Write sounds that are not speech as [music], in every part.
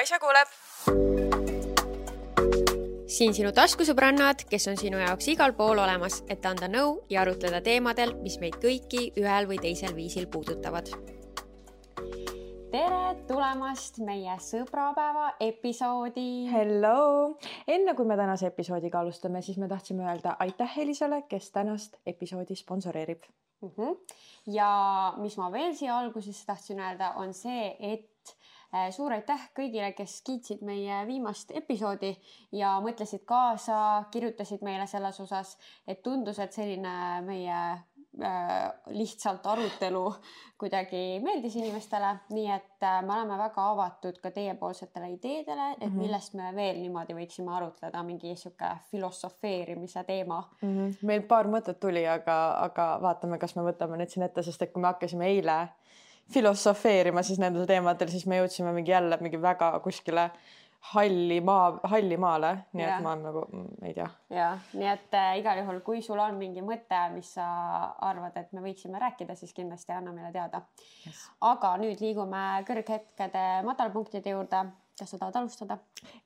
Kaisa kuuleb. siin sinu taskusõbrannad, kes on sinu jaoks igal pool olemas, et anda nõu ja arutleda teemadel, mis meid kõiki ühel või teisel viisil puudutavad. tere tulemast meie sõbrapäeva episoodi. Hello, enne kui me tänase episoodiga alustame, siis me tahtsime öelda aitäh Elisale, kes tänast episoodi sponsoreerib mm. -hmm. ja mis ma veel siia alguses tahtsin öelda, on see, et suur aitäh kõigile, kes kiitsid meie viimast episoodi ja mõtlesid kaasa, kirjutasid meile selles osas, et tundus, et selline meie äh, lihtsalt arutelu kuidagi meeldis inimestele, nii et äh, me oleme väga avatud ka teiepoolsetele ideedele, et -hmm. millest me veel niimoodi võiksime arutleda, mingi sihuke filosofeerimise teema mm. -hmm. meil paar mõtet tuli, aga, aga vaatame, kas me võtame need siin ette, sest et kui me hakkasime eile filosofeerima siis nendel teemadel, siis me jõudsime mingi jälle mingi väga kuskile halli maa, halli maale, nii ja. et ma nagu mm, ei tea. ja nii et äh, igal juhul, kui sul on mingi mõte, mis sa arvad, et me võiksime rääkida, siis kindlasti anna meile teada yes.. aga nüüd liigume kõrghetkede madalpunktide juurde. kas sa tahad alustada?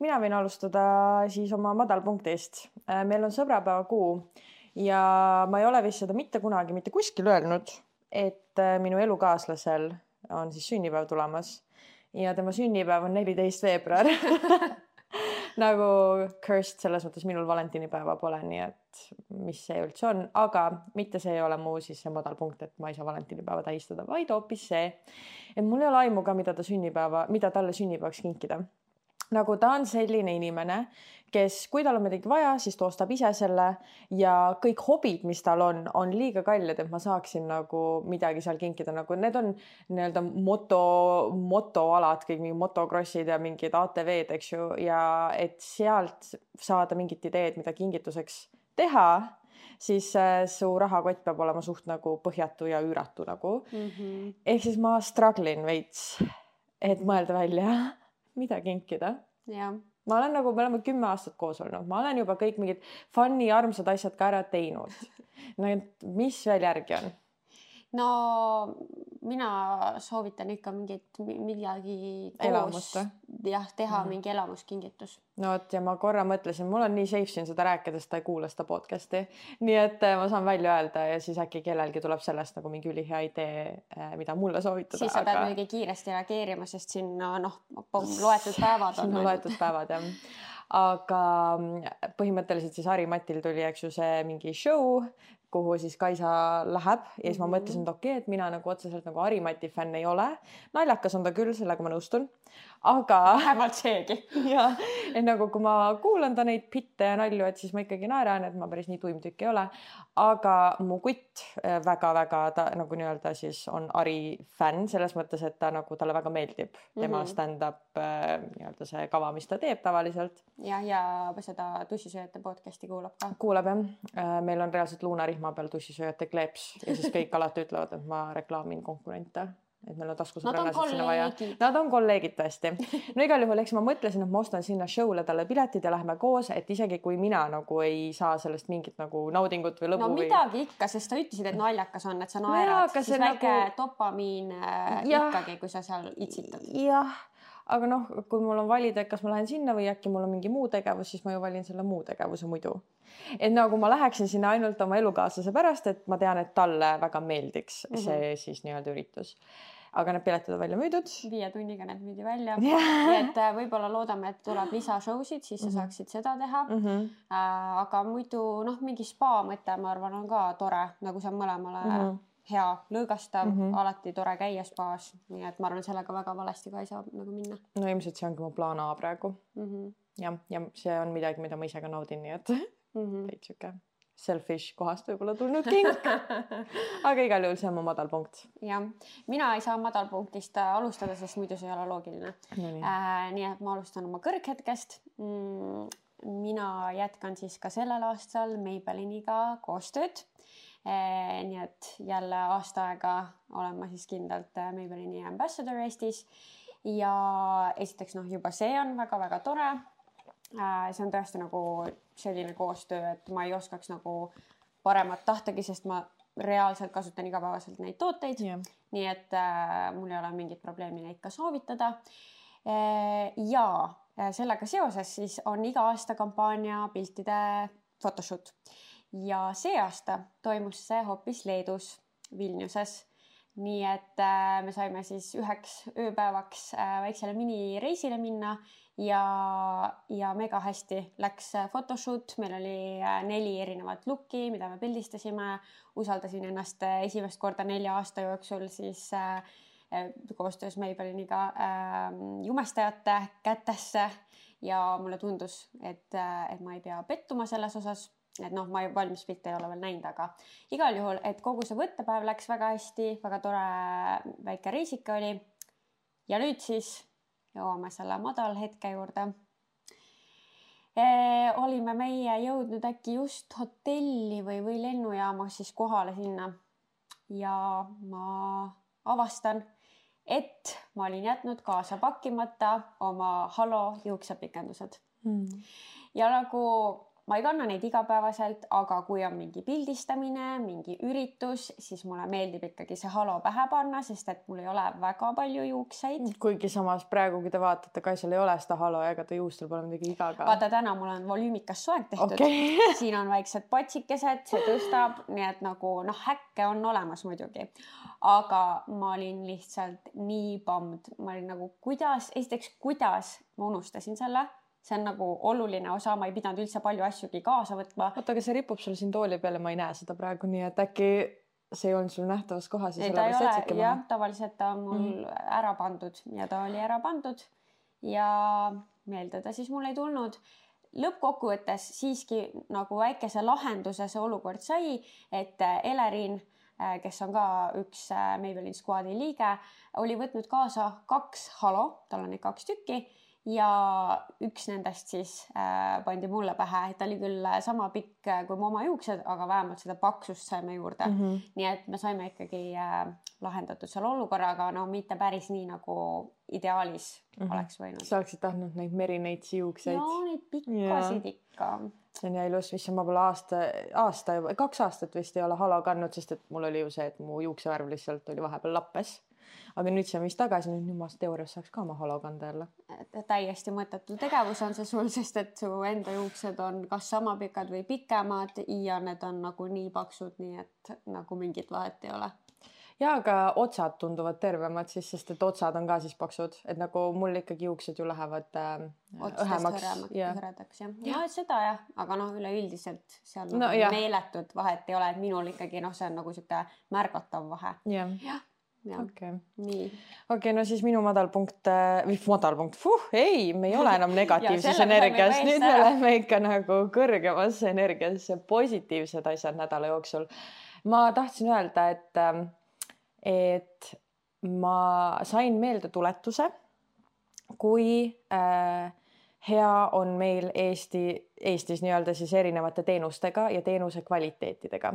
mina võin alustada siis oma madalpunktist. Äh, meil on sõbrapäevakuu ja ma ei ole vist seda mitte kunagi mitte kuskil öelnud et äh, minu elukaaslasel on siis sünnipäev tulemas ja tema sünnipäev on neliteist veebruar [laughs] nagu cursed selles mõttes minul valentinipäeva pole, nii et mis see üldse on, aga mitte see ei ole mu siis see madalpunkt, et ma ei saa valentinipäeva tähistada, vaid hoopis see, et mul ei ole aimu ka, mida ta sünnipäeva, mida talle sünnipäevaks kinkida nagu ta on selline inimene, kes, kui tal on midagi vaja, siis ta ostab ise selle ja kõik hobid, mis tal on, on liiga kallid, et ma saaksin nagu midagi seal kinkida, nagu need on nii-öelda moto, motoalad, kõik mingi motokrossid ja mingid ATV-d, eks ju, ja et sealt saada mingit ideed, mida kingituseks teha siis äh, su rahakott peab olema suht nagu põhjatu ja üüratu nagu mm. -hmm. ehk siis ma struggle in veits, et mõelda välja mida kinkida. ma olen nagu, me oleme kümme aastat koos olnud, ma olen juba kõik mingid fun'i armsad asjad ka ära teinud. no mis veel järgi on? No mina soovitan ikka mingit midagi koos jah, teha mm -hmm. mingi elamuskingitus. no vot ja ma korra mõtlesin, mul on nii safe siin seda rääkida, sest ta ei kuula seda podcast'i, nii et äh, ma saan välja öelda ja siis äkki kellelgi tuleb sellest nagu mingi ülihea idee, äh, mida mulle soovitada. siis sa aga... pead muidugi kiiresti reageerima, sest siin no noh, [laughs] loetud päevad on. loetud päevad jah aga mm, põhimõtteliselt siis Hari-Matil tuli, eks ju, see mingi show, kuhu siis Kaisa läheb ja siis ma mhm. mõtlesin, et okei okay,, et mina nagu otseselt nagu Harimati fänn ei ole. naljakas on ta küll, sellega ma nõustun aga. vähemalt seegi. [laughs] ja, et nagu, kui ma kuulan ta neid bitte ja nalju, et siis ma ikkagi naeran, et ma päris nii tuim tükk ei ole. aga mu kutt väga-väga äh, ta nagu nii-öelda siis on Ari fänn selles mõttes, et ta nagu talle väga meeldib tema mm -hmm. stand-up äh, nii-öelda see kava, mis ta teeb tavaliselt. jah, ja seda tussisööjate podcast'i kuulab ka. kuulab jah. Äh, meil on reaalselt luunarihma peal tussisööjate kleeps ja siis kõik [laughs] alati ütlevad, et ma reklaamin konkurente et meil on taskusõbrannasid sinna vaja. Nad on kolleegid tõesti. [laughs] no igal juhul, eks ma mõtlesin, et ma ostan sinna show'le talle piletid ja lähme koos, et isegi kui mina nagu ei saa sellest mingit nagu naudingut või lõbu. no midagi või... ikka, sest sa ütlesid, et naljakas on, et sa naerad, siis väike nagu... dopamiin äh, ikkagi, kui sa seal itsitad. jah aga noh, kui mul on valida, et kas ma lähen sinna või äkki mul on mingi muu tegevus, siis ma ju valin selle muu tegevuse muidu. et nagu ma läheksin sinna ainult oma elukaaslase pärast, et ma tean, et talle väga meeldiks mm -hmm. see siis nii-öelda üritus aga need piletid on välja müüdud. viie tunniga need müüdi välja [laughs] nii et äh, võib-olla loodame, et tuleb lisashow sid, siis sa mm -hmm. saaksid seda teha mm. -hmm. Äh, aga muidu noh, mingi spa mõte, ma arvan, on ka tore, nagu see on mõlemale mm -hmm. Hea, lõõgastav mm, -hmm. alati tore käia spaas, nii et ma arvan, sellega väga valesti ka ei saa nagu minna. no ilmselt see ongi mu plaan A praegu mm. -hmm. jah, ja see on midagi, mida ma ise ka naudin, nii et [laughs] mm -hmm. veits sihuke selfish kohast võib-olla tulnud kink [laughs] aga igal juhul see on mu madalpunkt. jah, mina ei saa madalpunktist äh, alustada, sest muidu see ei ole loogiline no,. Äh, nii et ma alustan oma kõrghetkest mm,. mina jätkan siis ka sellel aastal Maybelliniga koostööd. Nii et jälle aasta aega olen ma siis kindlalt äh, Maybellini ambassador Eestis. Ja esiteks noh, juba see on väga-väga tore. Äh, see on tõesti nagu selline koostöö, et ma ei oskaks nagu paremat tahtagi, sest ma reaalselt kasutan igapäevaselt neid tooteid. Yeah.. nii et äh, mul ei ole mingit probleemi neid ka soovitada. ja sellega seoses siis on iga aasta kampaania piltide photoshoot ja see aasta toimus see hoopis Leedus, Vilniuses. Nii et äh, me saime siis üheks ööpäevaks äh, väiksele minireisile minna ja, ja mega hästi läks photoshoot, meil oli äh, neli erinevat lukki, mida me pildistasime. usaldasin ennast esimest korda nelja aasta jooksul siis koostöös Maybelliniga jumestajate kätesse. Ja mulle tundus, et, et ma ei pea pettuma selles osas et noh, ma valmis pilte ei ole veel näinud, aga igal juhul, et kogu see võttepäev läks väga hästi, väga tore väike reisike oli. ja nüüd siis jõuame selle madalhetke juurde e,. olime meie jõudnud äkki just hotelli või, või lennujaamas siis kohale sinna ja ma avastan, et ma olin jätnud kaasa pakkimata oma Halo juuksepikendused mm.. ja nagu ma ei kanna neid igapäevaselt, aga kui on mingi pildistamine, mingi üritus, siis mulle meeldib ikkagi see halo pähe panna, sest et mul ei ole väga palju juukseid. kuigi samas praegu, kui te vaatate, Kaisal ei ole seda halo ja ega ta juustel pole midagi iga ka. vaata, täna mul on volüümikas soeng tehtud okay. [laughs] siin on väiksed patsikesed, see tõstab, nii et nagu noh, häkke on olemas muidugi. aga ma olin lihtsalt nii pammd, ma olin nagu, kuidas, esiteks, kuidas ma unustasin selle see on nagu oluline osa, ma ei pidanud üldse palju asjugi kaasa võtma. oota, aga see ripub sul siin tooli peal ja ma ei näe seda praegu, nii et äkki see ei olnud sul nähtavas kohas ja sellepärast jätsidki maha? jah, tavaliselt ta on mul mm. ära pandud ja ta oli ära pandud ja meelde ta siis mul ei tulnud lõppkokkuvõttes siiski nagu väikese lahenduse see olukord sai, et Elerin, äh, kes on ka üks äh, Maybelline Squadi liige, oli võtnud kaasa kaks halo, tal on neid kaks tükki ja üks nendest siis äh, pandi mulle pähe, et ta oli küll äh, sama pikk äh, kui mu oma juuksed, aga vähemalt seda paksust saime juurde mm. -hmm. nii et me saime ikkagi äh, lahendatud selle olukorra, aga no mitte päris nii nagu ideaalis mm -hmm. oleks võinud. sa oleksid tahtnud neid Merineitsi juukseid? no neid pikkasid ikka. see on ja ilus, mis ma pole aasta, aasta juba, kaks aastat vist ei ole halo kandnud, sest et mul oli ju see, et mu juuksevärv lihtsalt oli vahepeal lappes aga nüüd see on vist tagasi, nüüd ma teoorias saaks ka oma halo kanda jälle. täiesti mõttetu tegevus on see sul, [laughs] sest et su enda juuksed on kas sama pikad või pikemad ja need on nagu nii paksud, nii et nagu mingit vahet ei ole. Ja aga otsad tunduvad tervemad siis, sest et otsad on ka siis paksud, et nagu mul ikkagi juuksed ju lähevad äh, õhemaks. hõredaks jah, ja seda jah, aga noh, üleüldiselt seal no, nagu meeletut vahet ei ole, et minul ikkagi noh, see on nagu sihuke märgatav vahe. jah. Ja okei okay., okei okay,, no siis minu madalpunkt äh,, või madalpunkt, ei, me ei ole enam [laughs] negatiivses energias, nüüd me oleme ikka nagu kõrgemas energias, positiivsed asjad nädala jooksul. ma tahtsin öelda, et, ähm, et ma sain meeldetuletuse, kui äh, hea on meil Eesti, Eestis nii-öelda siis erinevate teenustega ja teenuse kvaliteetidega.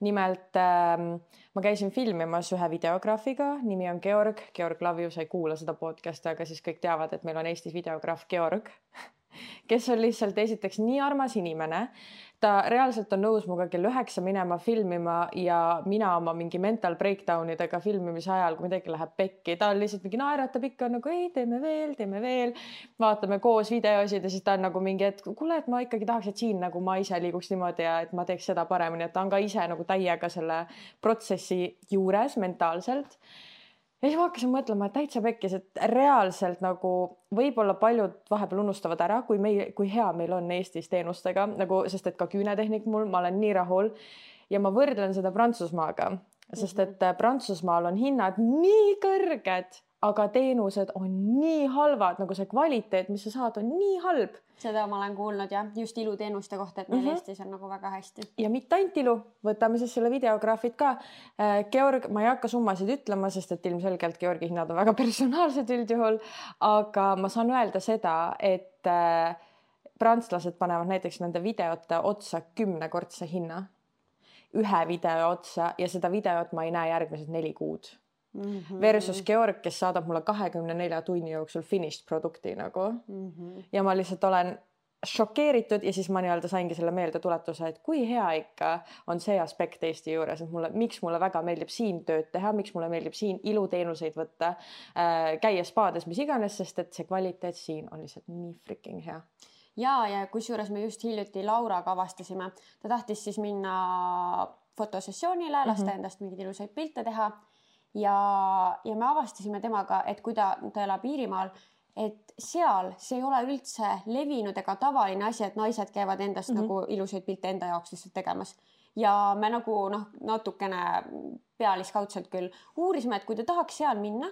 Nimelt ähm, ma käisin filmimas ühe videograafiga, nimi on Georg, Georg Lavju, sa ei kuula seda podcast'i, aga siis kõik teavad, et meil on Eestis videograaf Georg [laughs] kes on lihtsalt esiteks nii armas inimene. ta reaalselt on nõus minuga kell üheksa minema filmima ja mina oma mingi mental breakdown idega filmimise ajal, kui midagi läheb pekki, ta on lihtsalt mingi naeratab ikka nagu ei, teeme veel, teeme veel. vaatame koos videosid ja siis ta on nagu mingi, et kuule, et ma ikkagi tahaks, et siin nagu ma ise liiguks niimoodi ja et ma teeks seda paremini, et ta on ka ise nagu täiega selle protsessi juures mentaalselt ja siis ma hakkasin mõtlema, et täitsa pekkis, et reaalselt nagu võib-olla paljud vahepeal unustavad ära, kui meil, kui hea meil on Eestis teenustega nagu, sest et ka küünetehnik mul, ma olen nii rahul ja ma võrdlen seda Prantsusmaaga, sest et mhm. Prantsusmaal on hinnad nii kõrged aga teenused on nii halvad, nagu see kvaliteet, mis sa saad, on nii halb. seda ma olen kuulnud jah, just iluteenuste kohta, et meil mm -hmm. Eestis on nagu väga hästi. ja mitte ainult ilu, võtame siis selle videograafid ka. Äh, Georg, ma ei hakka summasid ütlema, sest et ilmselgelt Georgi hinnad on väga [laughs] personaalsed üldjuhul, aga ma saan öelda seda, et äh, prantslased panevad näiteks nende videote otsa kümnekordse hinna ühe video otsa ja seda videot ma ei näe järgmised neli kuud Mm -hmm. versus Georg, kes saadab mulle kahekümne nelja tunni jooksul finished produkti nagu mm. -hmm. ja ma lihtsalt olen šokeeritud ja siis ma nii-öelda saingi selle meeldetuletuse, et kui hea ikka on see aspekt Eesti juures, et mulle, miks mulle väga meeldib siin tööd teha, miks mulle meeldib siin iluteenuseid võtta äh,, käia spaades, mis iganes, sest et see kvaliteet siin on lihtsalt nii freaking hea ja, ja kusjuures me just hiljuti Lauraga avastasime, ta tahtis siis minna fotosessioonile, lasta mm -hmm. endast mingeid ilusaid pilte teha ja, ja me avastasime temaga, et kui ta, ta elab Iirimaal et seal see ei ole üldse levinud ega tavaline asi, et naised käivad endast mm -hmm. nagu ilusaid pilte enda jaoks lihtsalt tegemas. ja me nagu noh, natukene pealiskaudselt küll uurisime, et kui ta tahaks seal minna,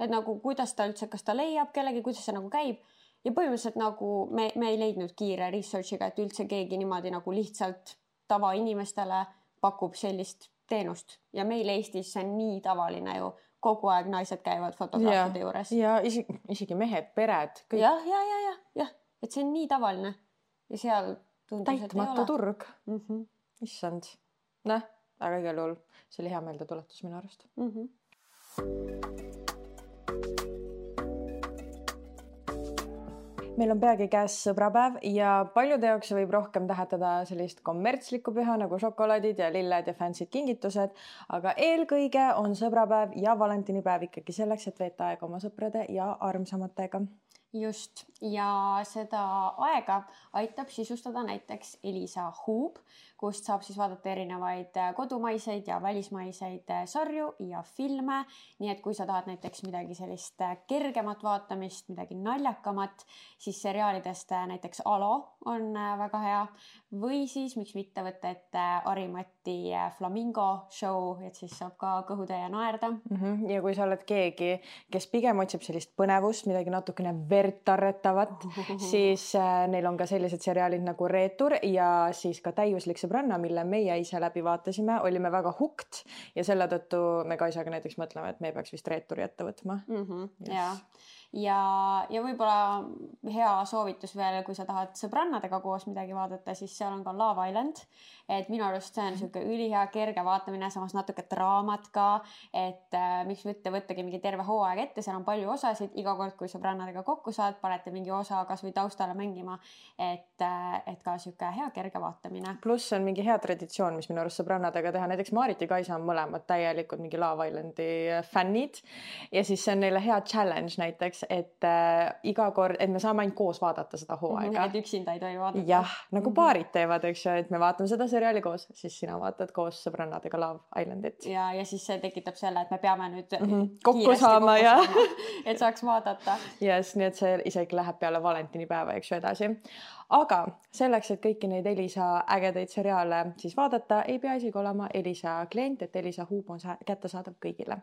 et nagu kuidas ta üldse, kas ta leiab kellegi, kuidas see nagu käib ja põhimõtteliselt nagu me, me ei leidnud kiire research'iga, et üldse keegi niimoodi nagu lihtsalt tavainimestele pakub sellist teenust ja meil Eestis see on nii tavaline ju kogu aeg naised käivad fotograafide juures. ja isegi, isegi mehed, pered. jah, ja, ja, ja, jah, et see on nii tavaline ja seal tundus, täitmata turg mm. -hmm. issand, noh, aga igal juhul see oli hea meeldetuletus minu arust mm. -hmm. Meil on peagi käes sõbrapäev ja paljude jaoks võib rohkem tähendada sellist kommertslikku püha nagu šokolaadid ja lilled ja fancy'd kingitused, aga eelkõige on sõbrapäev ja valentinipäev ikkagi selleks, et veeta aega oma sõprade ja armsamatega just ja seda aega aitab sisustada näiteks Elisa Hub, kust saab siis vaadata erinevaid äh, kodumaiseid ja välismaiseid äh, sarju ja filme. nii et kui sa tahad näiteks midagi sellist äh, kergemat vaatamist, midagi naljakamat, siis seriaalidest näiteks Alo on väga hea või siis miks mitte võtta ette Harimati Flamingo show, et siis saab ka kõhutäie naerda mm. -hmm. ja kui sa oled keegi, kes pigem otsib sellist põnevust, midagi natukene verd tarretavat, [laughs] siis neil on ka sellised seriaalid nagu Reetur ja siis ka Täiuslik sõbranna, mille meie ise läbi vaatasime, olime väga hooked ja selle tõttu me Kaisaga näiteks mõtleme, et me peaks vist reeturi ette võtma mm. -hmm, yes. ja ja, ja võib-olla hea soovitus veel, kui sa tahad sõbrannadega koos midagi vaadata, siis seal on ka Love Island. Et minu arust see on niisugune ülihea, kerge vaatamine, samas natuke draamat ka. et äh, miks mitte võttagi mingi terve hooaeg ette, seal on palju osasid, iga kord, kui sõbrannadega kokku saad, panete mingi osa kasvõi taustale mängima. et äh,, et ka niisugune hea kerge vaatamine. pluss on mingi hea traditsioon, mis minu arust sõbrannadega teha, näiteks Maarit ja Kaisa on mõlemad täielikult mingi Love Islandi fännid ja siis see on neile hea challenge näiteks et äh, iga kord, et me saame ainult koos vaadata seda hooaega. et üksinda ei tohi vaadata. jah, nagu mm -hmm. paarid teevad, eks ju, et me vaatame seda seriaali koos, siis sina vaatad koos sõbrannadega Love Islandit. ja, ja siis see tekitab selle, et me peame nüüd mm -hmm. kokku saama ja [laughs] et saaks vaadata. jess, nii et see isegi läheb peale valentinipäeva, eks ju, edasi aga selleks, et kõiki neid Elisa ägedaid seriaale siis vaadata, ei pea isegi olema Elisa klient, et Elisa huub on kättesaadav kõigile.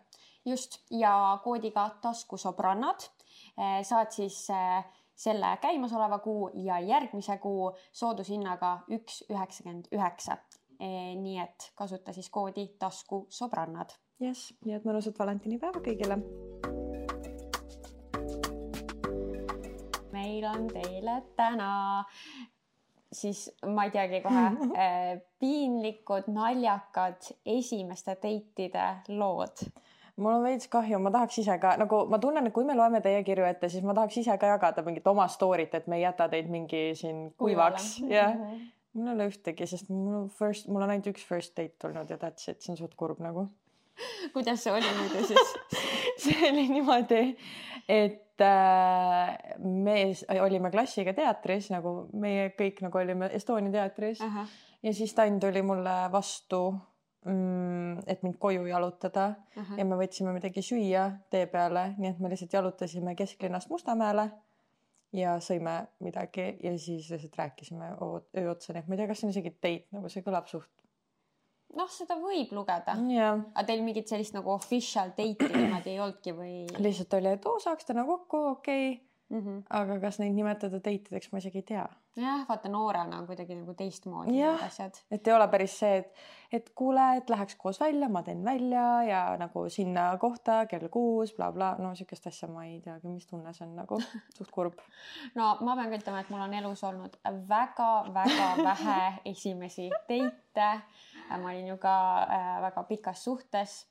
just ja koodiga taskusõbrannad Eh, saad siis eh, selle käimasoleva kuu ja järgmise kuu soodushinnaga üks üheksakümmend üheksa. Eh, nii et kasuta siis koodi taskusõbrannad. jess, nii et mõnusat valentinipäeva kõigile. meil on teile täna siis ma ei teagi kohe [laughs] piinlikud, naljakad esimeste date'ide lood mul on veits kahju, ma tahaks ise ka nagu ma tunnen, et kui me loeme teie kirju ette, siis ma tahaks ise ka jagada mingit oma story't, et me ei jäta teid mingi siin kuivaks, jah. Mhm. mul ei ole ühtegi, sest mul first, mul on ainult üks first date olnud ja that's it, see on suht kurb nagu. [laughs] kuidas see oli muidu siis [laughs] see oli niimoodi, et äh, me olime klassiga teatris nagu meie kõik nagu olime Estonia teatris -huh. ja siis Tann tuli mulle vastu et mind koju jalutada uh -huh. ja me võtsime midagi süüa tee peale, nii et me lihtsalt jalutasime kesklinnast Mustamäele ja sõime midagi ja siis lihtsalt rääkisime öö otsa, nii et ma ei tea, kas see on isegi date, nagu see kõlab suht. noh, seda võib lugeda yeah.. aga teil mingit sellist nagu official date'i niimoodi ei olnudki või? lihtsalt oli, et oo, saaks täna kokku, okei okay mm. -hmm. aga kas neid nimetada date ideks, ma isegi ei tea. jah, vaata noorena on kuidagi nagu teistmoodi need asjad. et ei ole päris see, et, et kuule, et läheks koos välja, ma teen välja ja nagu sinna kohta kell kuus bla,, blablabla, no sihukest asja ma ei teagi, mis tunne see on nagu, [laughs] suht kurb. no ma pean ka ütlema, et mul on elus olnud väga-väga [laughs] vähe esimesi date'e. ma olin ju ka äh, väga pikas suhtes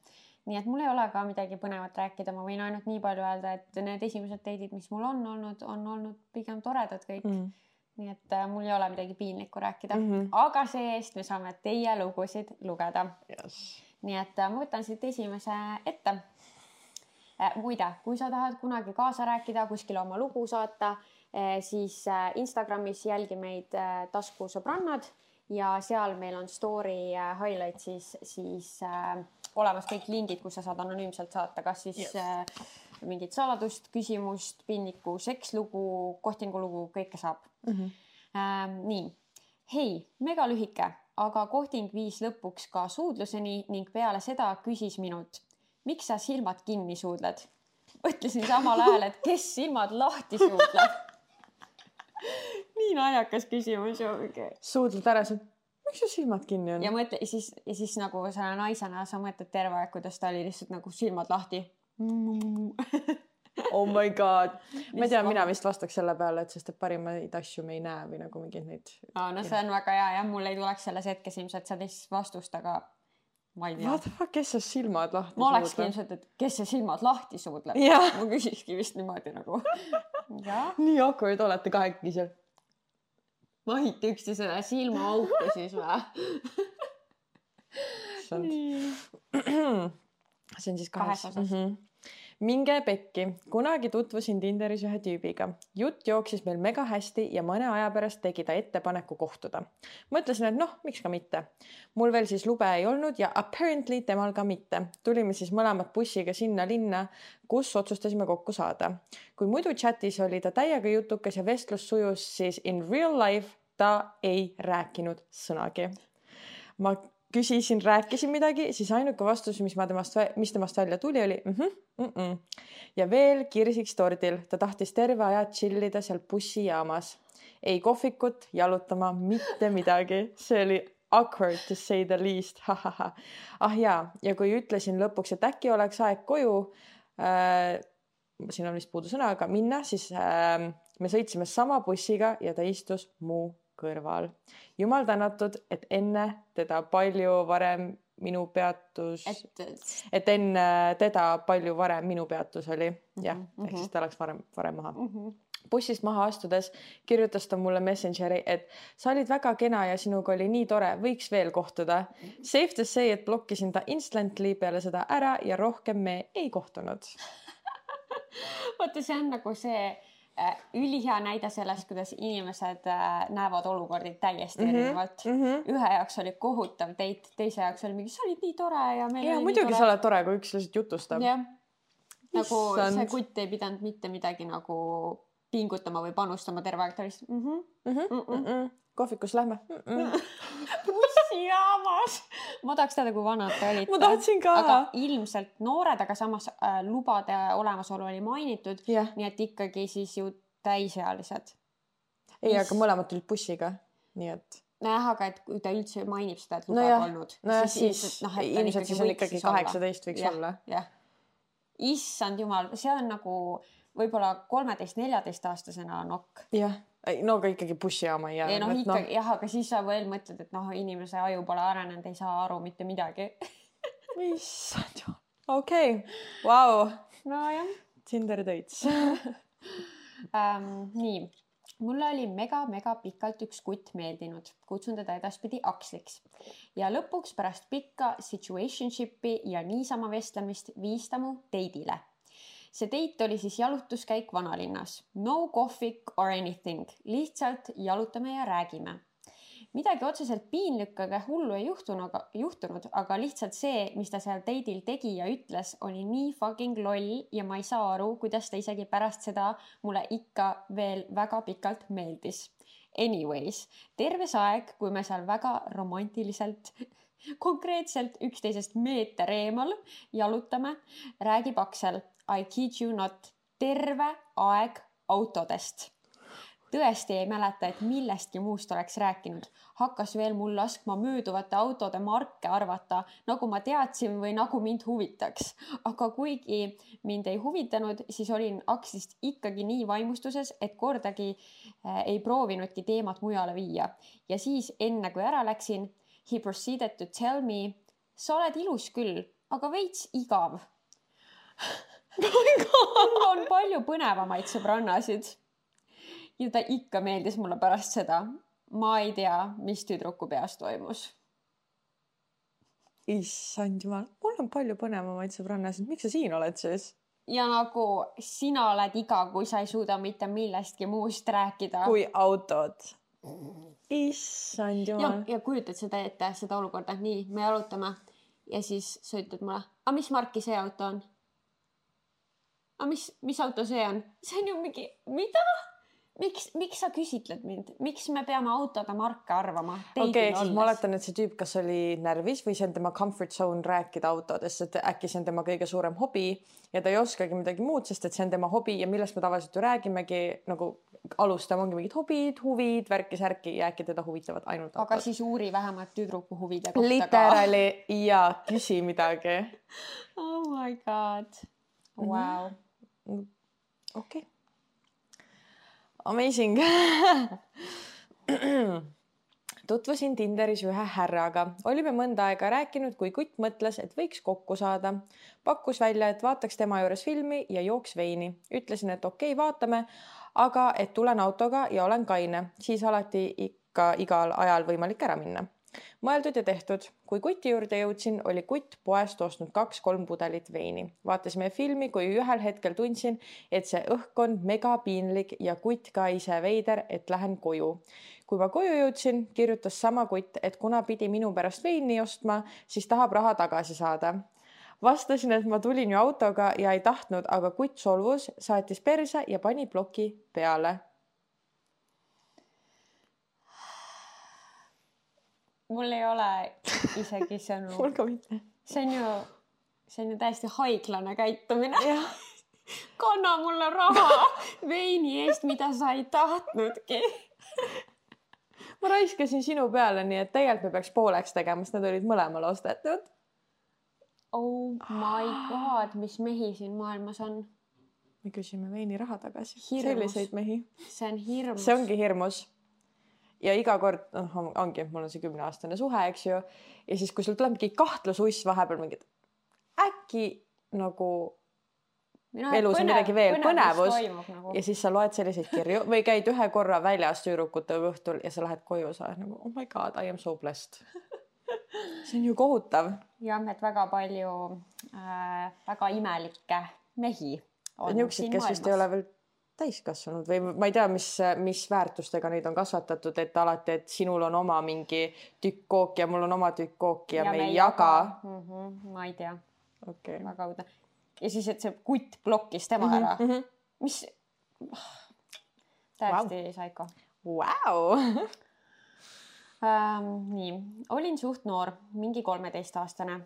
nii et mul ei ole ka midagi põnevat rääkida, ma võin ainult nii palju öelda, et need esimesed date'id, mis mul on olnud, on olnud pigem toredad kõik. Mm.. nii et äh, mul ei ole midagi piinlikku rääkida. Mm, -hmm. aga see-eest me saame teie lugusid lugeda. Yes.. nii et äh, ma võtan siit esimese ette. Äh,. muide, kui sa tahad kunagi kaasa rääkida, kuskile oma lugu saata äh,, siis äh, Instagramis jälgi meid äh, taskusõbrannad ja seal meil on story äh, highlights'is siis äh, olemas kõik lingid, kus sa saad anonüümselt saata, kas siis yes. äh, mingit saladust, küsimust, piinlikku, sekslugu, kohtingulugu, kõike saab mm. -hmm. Ähm, nii, hei, megalühike, aga kohting viis lõpuks ka suudluseni ning peale seda küsis minult, miks sa silmad kinni suudled? mõtlesin samal ajal, et kes silmad lahti suudleb [laughs] nii naljakas küsimus ju. suudled ära, sa miks su silmad kinni on? ja mõtle siis ja siis nagu selle naisena sa mõtled terve aeg, kuidas ta oli lihtsalt nagu silmad lahti oh my god, ma ei tea, mina vist vastaks selle peale, et sest et parimaid asju me ei näe või nagu mingeid neid. aa, no see on väga hea jah, mul ei tuleks selles hetkes ilmselt sellist vastust, aga ma ei tea. What the fuck, kes see silmad lahti ma olekski ilmselt, et kes see silmad lahti suudleb. ma küsikski vist niimoodi nagu. [laughs] nii awkward olete kahekesi seal. Vahite üksteisele silmaauku siis või? see on [clears throat] siis kahes, kahes osas mm. -hmm minge pekki, kunagi tutvusin Tinderis ühe tüübiga, jutt jooksis meil mega hästi ja mõne aja pärast tegi ta ettepaneku kohtuda. mõtlesin, et noh, miks ka mitte. mul veel siis lube ei olnud ja apparently temal ka mitte. tulime siis mõlemad bussiga sinna linna, kus otsustasime kokku saada. kui muidu chatis oli ta täiega jutukas ja vestlus sujus, siis in real life ta ei rääkinud sõnagi. ma küsisin, rääkisin midagi, siis ainuke vastus, mis ma temast, mis temast välja tuli, oli mm -hmm, mm -mm. ja veel kirsiks tordil, ta tahtis terve aja chill ida seal bussijaamas. ei kohvikut, jalutama, mitte midagi, see oli awkward to say the least, ah jaa, ja kui ütlesin lõpuks, et äkki oleks aeg koju äh,, siin on vist puudu sõna, aga minna, siis äh, me sõitsime sama bussiga ja ta istus mu kõrval. jumal tänatud, et enne teda palju varem minu peatus, et enne teda palju varem minu peatus oli, jah mm -hmm., ehk siis ta läks varem, varem maha mm. -hmm bussist maha astudes kirjutas ta mulle Messengeri, et sa olid väga kena ja sinuga oli nii tore, võiks veel kohtuda. Safe to say, et blokkisin ta instantly peale seda ära ja rohkem me ei kohtunud [laughs] vaata, see on nagu see ülihea näide sellest, kuidas inimesed äh, näevad olukordi täiesti mm -hmm, erinevalt mm. -hmm. ühe jaoks oli kohutav date, teise jaoks oli mingi, sa olid nii tore ja meil ja muidugi sa oled tore, kui üks lihtsalt jutustab. nagu Issand. see kutt ei pidanud mitte midagi nagu pingutama või panustama terve aeg, ta lihtsalt mm -hmm, mm -hmm, mm -mm. Mm -mm. kohvikus lähme mm. -mm. [laughs] [laughs] bussijaamas ma tahaks teada, kui vanad te olite. ma tahtsin ka. aga ilmselt noored, aga samas äh, lubade olemasolu oli mainitud yeah., nii et ikkagi siis ju täisealised. ei, aga mõlemad tulid bussiga, nii et nojah, aga et kui ta üldse mainib seda, et luba no polnud. nojah, siis, siis noh, ilmselt siis on ikkagi kaheksateist võiks ja, olla. jah, issand jumal, see on nagu võib-olla kolmeteist-neljateistaastasena nokk. jah no aga ikkagi bussijaama ei jää. ei noh, ikkagi no. jah, aga siis sa veel mõtled, et noh, inimese aju pole arenenud, ei saa aru mitte midagi [laughs] issand jumal, okei okay., vau. nojah. Tinder dates um,. [laughs] nii, mulle oli mega-mega pikalt üks kutt meeldinud, kutsun teda edaspidi Aksliks ja lõpuks pärast pikka situationship'i ja niisama vestlemist viis ta mu date'ile see date oli siis jalutuskäik vanalinnas. No kohvik or anything, lihtsalt jalutame ja räägime. midagi otseselt piinlikku ega hullu ei juhtunud, juhtunud, aga lihtsalt see, mis ta seal date'il tegi ja ütles, oli nii fucking loll ja ma ei saa aru, kuidas ta isegi pärast seda mulle ikka veel väga pikalt meeldis. Anyways, terve see aeg, kui me seal väga romantiliselt konkreetselt üksteisest meeter eemal jalutame, räägib Aksel, I kid you not, terve aeg autodest. tõesti ei mäleta, et millestki muust oleks rääkinud. hakkas veel mul laskma mööduvate autode marke arvata, nagu ma teadsin või nagu mind huvitaks. aga kuigi mind ei huvitanud, siis olin Aksist ikkagi nii vaimustuses, et kordagi äh, ei proovinudki teemat mujale viia. ja siis, enne kui ära läksin, he proceeded to tell me, sa oled ilus küll, aga veits igav mul on palju põnevamaid sõbrannasid. ja ta ikka meeldis mulle pärast seda. ma ei tea, mis tüdruku peas toimus. issand jumal, mul on palju põnevamaid sõbrannasid, miks sa siin oled siis? ja nagu sina oled igav, kui sa ei suuda mitte millestki muust rääkida. kui autod. issand jumal. ja kujutad seda ette, seda olukorda, nii, me jalutame ja siis sa ütled mulle, aga mis marki see auto on? Aga mis, mis auto see on? see on ju mingi, mida? miks, miks sa küsitled mind, miks me peame autode marke arvama? okei siis ma oletan, et see tüüp, kas oli närvis või see on tema comfort zone rääkida autodest, et äkki see on tema kõige suurem hobi ja ta ei oskagi midagi muud, sest et see on tema hobi ja millest me tavaliselt ju räägimegi nagu alustame, ongi mingid hobid, huvid, värki-särki ja äkki teda huvitavad ainult autod. aga siis uuri vähemalt tüdruku huvide kohta ka. ja küsi midagi [laughs] oh my god, vau. Okei. Okay Amazing. [clears throat] Tutvusin Tinderis ühe härraga, olime mõnda aega rääkinud, kui kutt mõtles, et võiks kokku saada. pakkus välja, et vaataks tema juures filmi ja jooks veini. ütlesin, et okei okay,, vaatame, aga et tulen autoga ja olen kaine, siis alati ikka igal ajal võimalik ära minna mõeldud ja tehtud. kui kuti juurde jõudsin, oli kutt poest ostnud kaks-kolm pudelit veini. vaatasime filmi, kui ühel hetkel tundsin, et see õhk on megapiinlik ja kutt ka ise veider, et lähen koju. kui ma koju jõudsin, kirjutas sama kutt, et kuna pidi minu pärast veini ostma, siis tahab raha tagasi saada vastasin, et ma tulin ju autoga ja ei tahtnud, aga kutt solvus, saatis perse ja pani ploki peale mul ei ole isegi sõnu [laughs] mul ka mitte. see on ju, see on ju täiesti haiglane käitumine [laughs] kanna mulle raha veini eest, mida sa ei tahtnudki [laughs] ma raiskasin sinu peale, nii et tegelikult me peaks pooleks tegema, sest need olid mõlemale ostetud. Oh my god, mis mehi siin maailmas on? me küsime veiniraha tagasi. selliseid mehi. see on hirmus. see ongi hirmus ja iga kord noh, ongi, mul on see kümneaastane suhe, eks ju. ja siis, kui sul tuleb mingi kahtlususs vahepeal mingid äkki nagu no, elus on midagi veel, põnevus nagu. ja siis sa loed selliseid kirju või käid ühe korra väljas tüdrukutega õhtul ja sa lähed koju, sa oled nagu oh my god, I am so blessed see on ju kohutav. jah, et väga palju äh, väga imelikke mehi on niisuguseid, kes vist ei ole veel täiskasvanud või ma ei tea, mis, mis väärtustega neid on kasvatatud, et alati, et sinul on oma mingi tükk kooki ja mul on oma tükk kooki ja, ja me ei jaga, jaga.. Mm -hmm, ma ei tea okay.. väga õudne. ja siis, et see kutt blokkis tema mm -hmm, ära mm. -hmm. mis [sighs] täiesti wow. saiko wow. [laughs] ähm, nii, olin suht noor, mingi kolmeteistaastane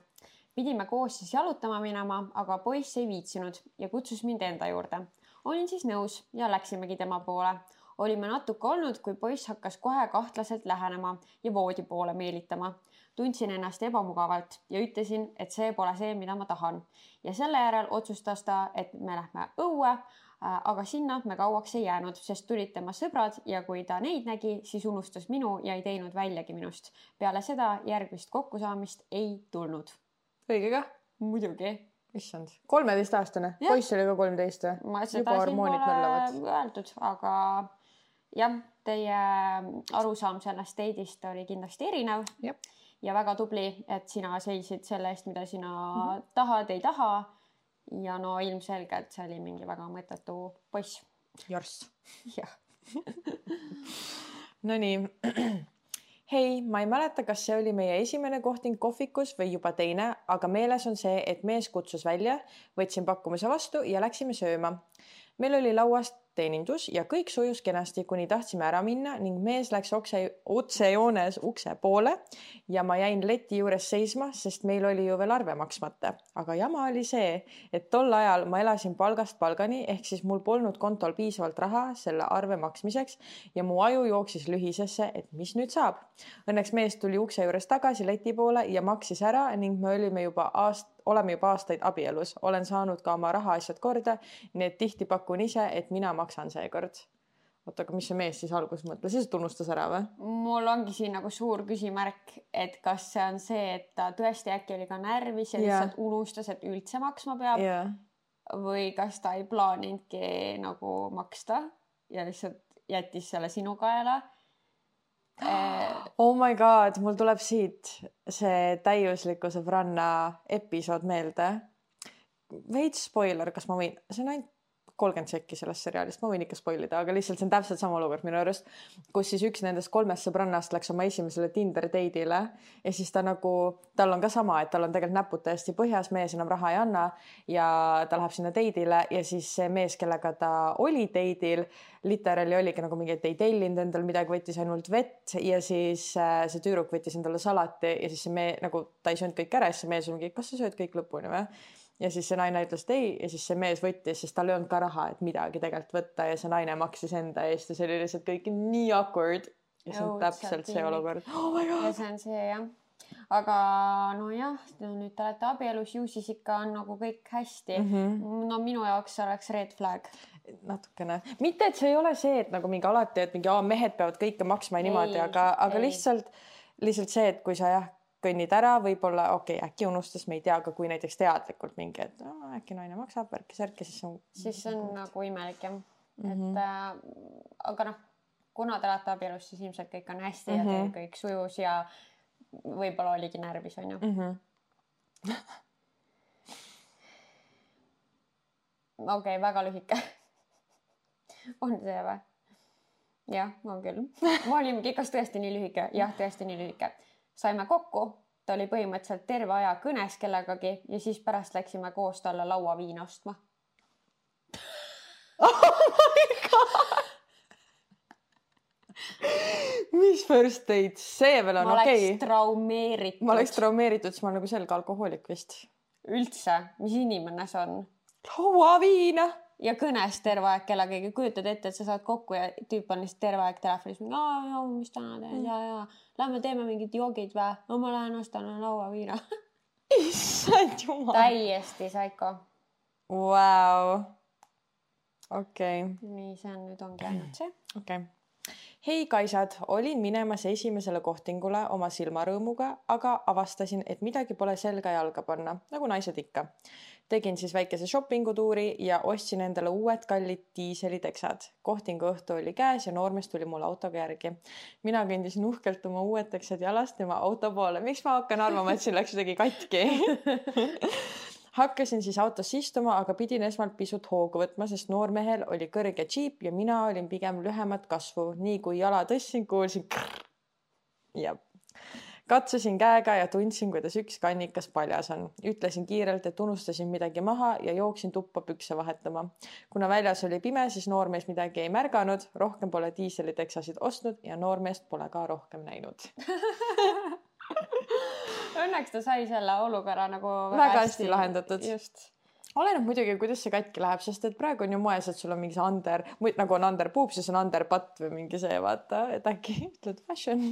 pidime koos siis jalutama minema, aga poiss ei viitsinud ja kutsus mind enda juurde olin siis nõus ja läksimegi tema poole. olime natuke olnud, kui poiss hakkas kohe kahtlaselt lähenema ja voodi poole meelitama. tundsin ennast ebamugavalt ja ütlesin, et see pole see, mida ma tahan. ja selle järel otsustas ta, et me lähme õue äh, aga sinna me kauaks ei jäänud, sest tulid tema sõbrad ja kui ta neid nägi, siis unustas minu ja ei teinud väljagi minust. peale seda järgmist kokkusaamist ei tulnud. õige kah? muidugi issand, kolmeteistaastane, poiss oli ka kolmteist või? juba hormoonid möllavad. öeldud, aga jah, teie arusaam sellest date'ist oli kindlasti erinev. ja väga tubli, et sina seisid selle eest, mida sina mm -hmm. tahad, ei taha. ja no ilmselgelt see oli mingi väga mõttetu poiss. jorss. [laughs] jah [laughs] Nonii hei, ma ei mäleta, kas see oli meie esimene kohting kohvikus või juba teine, aga meeles on see, et mees kutsus välja, võtsin pakkumise vastu ja läksime sööma. meil oli lauas teenindus ja kõik sujus kenasti, kuni tahtsime ära minna ning mees läks okse, otsejoones ukse poole ja ma jäin leti juures seisma, sest meil oli ju veel arve maksmata. aga jama oli see, et tol ajal ma elasin palgast palgani, ehk siis mul polnud kontol piisavalt raha selle arve maksmiseks ja mu aju jooksis lühisesse, et mis nüüd saab. Õnneks mees tuli ukse juures tagasi leti poole ja maksis ära ning me olime juba aast-, oleme juba aastaid abielus, olen saanud ka oma rahaasjad korda, nii et tihti pakun ise, et mina maksan seekord. oota, aga mis see mees siis alguses mõtles, siis tunnustas ära või? mul ongi siin nagu suur küsimärk, et kas see on see, et ta tõesti äkki oli ka närvis ja yeah. lihtsalt unustas, et üldse maksma peab yeah. või kas ta ei plaaninudki nagu maksta ja lihtsalt jättis selle sinu kaela oh my god, mul tuleb siit see täiusliku sõbranna episood meelde. veits spoiler, kas ma võin, see on ainult kolmkümmend sekki sellest seriaalist, ma võin ikka spoil ida, aga lihtsalt see on täpselt sama olukord minu arust, kus siis üks nendest kolmest sõbrannast läks oma esimesele Tinder date'ile ja siis ta nagu, tal on ka sama, et tal on tegelikult näpud täiesti põhjas, mees enam raha ei anna ja ta läheb sinna date'ile ja siis see mees, kellega ta oli date'il, literaali oligi nagu mingi, et ei tellinud endale midagi, võttis ainult vett ja siis äh, see tüdruk võttis endale salati ja siis see mees nagu ta ei söönud kõik ära siis see mees mingi, kas sa sööd kõik lõpuni või ja siis see naine ütles, et ei ja siis see mees võttis, sest tal ei olnud ka raha, et midagi tegelikult võtta ja see naine maksis enda eest ja see oli lihtsalt kõik nii awkward. ja see on täpselt see olukord oh. ja see on see jah aga nojah, nüüd te olete abielus, ju siis ikka on nagu kõik hästi mm. -hmm. no minu jaoks oleks red flag. natukene, mitte et see ei ole see, et nagu mingi alati, et mingi mehed peavad kõike maksma ja niimoodi, aga, aga ei. lihtsalt, lihtsalt see, et kui sa jah kõnnid ära, võib-olla okei okay,, äkki unustas, me ei tea, aga kui näiteks teadlikult mingi, et no, äkki naine maksab värki-särki, siis on. siis on nagu imelik jah mm, -hmm. et äh, aga noh, kuna te olete abielus, siis ilmselt kõik on hästi mm -hmm. ja teil mhm. kõik sujus ja võib-olla oligi närvis onju mm. -hmm. [laughs] okei okay,, väga lühike [laughs] on see või? jah, on küll. me olimegi, kas tõesti nii lühike? jah, tõesti nii lühike saime kokku, ta oli põhimõtteliselt terve aja kõnes kellegagi ja siis pärast läksime koos talle lauaviina ostma. [laughs] Oh my god! Mis first date, see veel on okei. okay.. traumeeritud. ma oleks traumeeritud, siis ma olen nagu selge alkohoolik vist. üldse, mis inimene see on? lauaviina ja kõnes terve aeg kellegagi, kujutad ette, et sa saad kokku ja tüüp on lihtsalt terve aeg telefonis, mis täna teen mm. ja, ja lähme teeme mingid joogid või? no ma lähen ostan lauaviina [laughs] issand jumal. täiesti psycho. Vau. okei. nii, see on nüüd ongi ainult see. okei okay hei kaisad, olin minemas esimesele kohtingule oma silmarõõmuga, aga avastasin, et midagi pole selga jalga panna, nagu naised ikka tegin siis väikese shopping'u tuuri ja ostsin endale uued kallid diiseliteksad. kohtingu õhtu oli käes ja noormees tuli mulle autoga järgi. mina kõndisin uhkelt oma uued teksad jalast tema auto poole. miks ma hakkan arvama, et siin läks midagi katki [laughs] hakkasin siis autosse istuma, aga pidin esmalt pisut hoogu võtma, sest noormehel oli kõrge džiip ja mina olin pigem lühemat kasvu. nii kui jala tõstsin, kuulsin. jah katsusin käega ja tundsin, kuidas üks kannikas paljas on. ütlesin kiirelt, et unustasin midagi maha ja jooksin tuppa pükse vahetama. kuna väljas oli pime, siis noormees midagi ei märganud, rohkem pole diiseliteksasid ostnud ja noormeest pole ka rohkem näinud [laughs] Õnneks ta sai selle olukorra nagu väga, väga hästi lahendatud. just oleneb muidugi, kuidas see katki läheb, sest et praegu on ju moes, et sul on mingi see under, nagu on under boobs, siis on under butt või mingi see vaata, et äkki [laughs] ütled fashion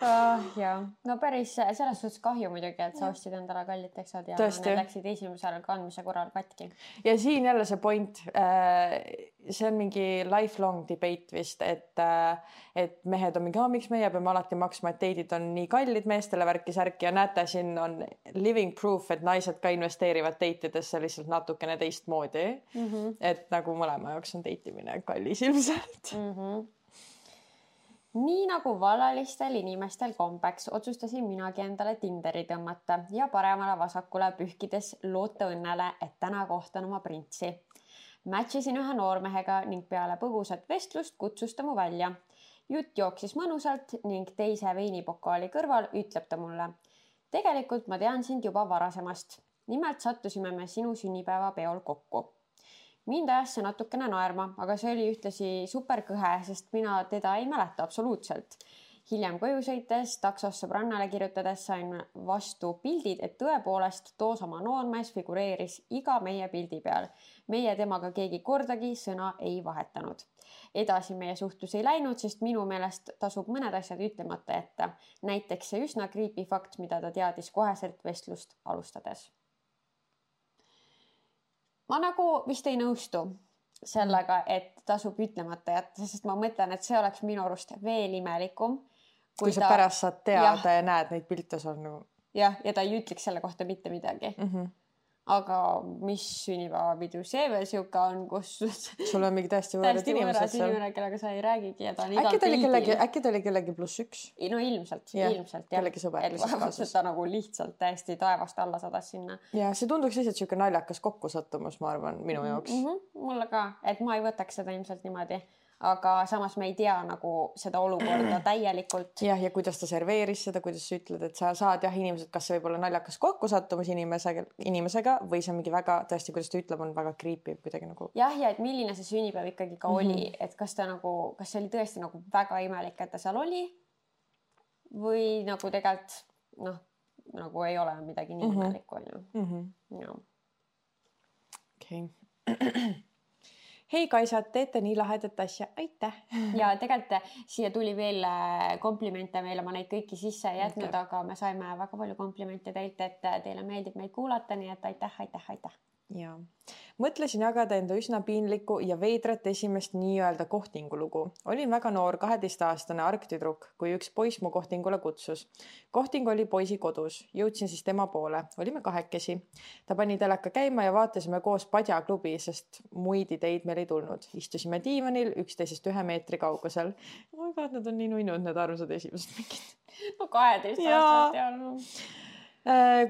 ah, ja no päris selles suhtes kahju muidugi, et sa ostsid endale kallid teksad ja Tõesti. need läksid esimesel kandmise korral katki. ja siin jälle see point, äh, see on mingi lifelong debate vist, et, äh, et mehed on mingi, miks meie peame alati maksma, et date'id on nii kallid meestele värki-särki ja näete, siin on living proof, et naised ka investeerivad date idesse lihtsalt natukene teistmoodi mm. -hmm. et nagu mõlema jaoks on date imine kallis ilmselt mm. -hmm nii nagu vallalistel inimestel kombeks, otsustasin minagi endale Tinderi tõmmata ja paremale-vasakule pühkides loota õnnele, et täna kohtan oma printsi. Match isin ühe noormehega ning peale põgusat vestlust kutsus ta mu välja. jutt jooksis mõnusalt ning teise veinipokaali kõrval ütleb ta mulle. tegelikult ma tean sind juba varasemast. nimelt sattusime me sinu sünnipäevapeol kokku mind ajas see natukene naerma, aga see oli ühtlasi superkõhe, sest mina teda ei mäleta absoluutselt. hiljem koju sõites taksos sõbrannale kirjutades sain vastu pildid, et tõepoolest too sama noormees figureeris iga meie pildi peal. meie temaga keegi kordagi sõna ei vahetanud. edasi meie suhtlus ei läinud, sest minu meelest tasub mõned asjad ütlemata jätta. näiteks see üsna creepy fakt, mida ta teadis koheselt vestlust alustades ma nagu vist ei nõustu sellega, et tasub ütlemata jätta, sest ma mõtlen, et see oleks minu arust veel imelikum. kui sa ta... pärast saad teada ja, näed neid pilte seal nagu. jah, ja ta ei ütleks selle kohta mitte midagi mm. -hmm. Aga mis sünnipäevapidu see veel sihuke on, kus [laughs] sul on mingi täiesti võõrad inimesed seal. inimene, kellega sa ei räägigi ja ta on äkki ta oli kellegi, äkki ta oli kellegi pluss üks? no ilmselt yeah., ilmselt jah. kellegi sõber kaasas. ta nagu lihtsalt täiesti taevast alla sadas sinna. ja see tunduks lihtsalt sihuke naljakas kokkusattumus, ma arvan, minu jaoks mm. -hmm, mulle ka, et ma ei võtaks seda ilmselt niimoodi aga samas me ei tea nagu seda olukorda [clears throat] täielikult. jah, ja kuidas ta serveeris seda, kuidas sa ütled, et sa saad jah, inimesed, kas see võib olla naljakas kokkusattumus inimesega, inimesega või see on mingi väga tõesti, kuidas ta ütleb, on väga creepy kuidagi nagu. jah, ja et milline see sünnipäev ikkagi ka oli mm, -hmm. et kas ta nagu, kas see oli tõesti nagu väga imelik, et ta seal oli või nagu tegelikult noh, nagu ei ole midagi nii mm -hmm. imelikku onju. Mhm. okei [clears throat] hei Kaisad, teete nii lahedat asja, aitäh. ja tegelikult siia tuli veel äh, komplimente meile, ma neid kõiki sisse ei jätnud, aga me saime väga palju komplimente teilt, et teile meeldib meid kuulata, nii et aitäh, aitäh, aitäh ja mõtlesin jagada enda üsna piinlikku ja veidrat esimest nii-öelda kohtingu lugu. olin väga noor, kaheteistaastane argtüdruk, kui üks poiss mu kohtingule kutsus. kohting oli poisi kodus, jõudsin siis tema poole, olime kahekesi. ta pani teleka käima ja vaatasime koos Padjaklubi, sest muid ideid meil ei tulnud. istusime diivanil üksteisest ühe meetri kaugusel. oh my god, nad on nii nunnud, need armsad esimesed mingid. no kaheteist aastat ja no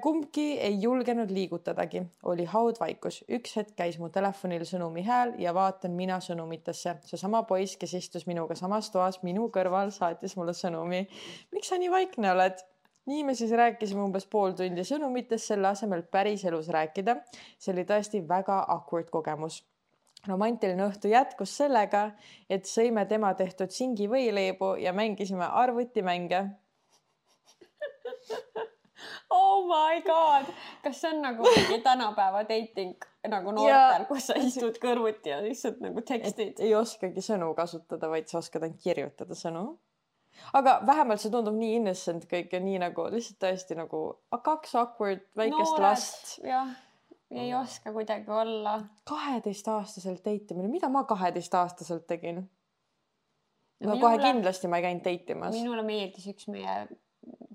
kumbki ei julgenud liigutadagi, oli haudvaikus. üks hetk käis mu telefonil sõnumi hääl ja vaatan mina sõnumitesse. seesama poiss, kes istus minuga samas toas minu kõrval, saatis mulle sõnumi. miks sa nii vaikne oled? nii me siis rääkisime umbes pool tundi sõnumitest, selle asemel päriselus rääkida. see oli tõesti väga awkward kogemus romantiline õhtu jätkus sellega, et sõime tema tehtud singi võileibu ja mängisime arvutimänge oh my god, kas see on nagu mingi tänapäeva dating nagu noortel, kus sa istud kõrvuti ja lihtsalt nagu tekstid? ei oskagi sõnu kasutada, vaid sa oskad ainult kirjutada sõnu. aga vähemalt see tundub nii innocent kõik ja nii nagu lihtsalt tõesti nagu kaks awkward väikest Noored, last. jah, ei oska kuidagi olla. kaheteistaastaselt date imine, mida ma kaheteistaastaselt tegin? no minule, kohe kindlasti ma ei käinud date imas. minule meeldis üks meie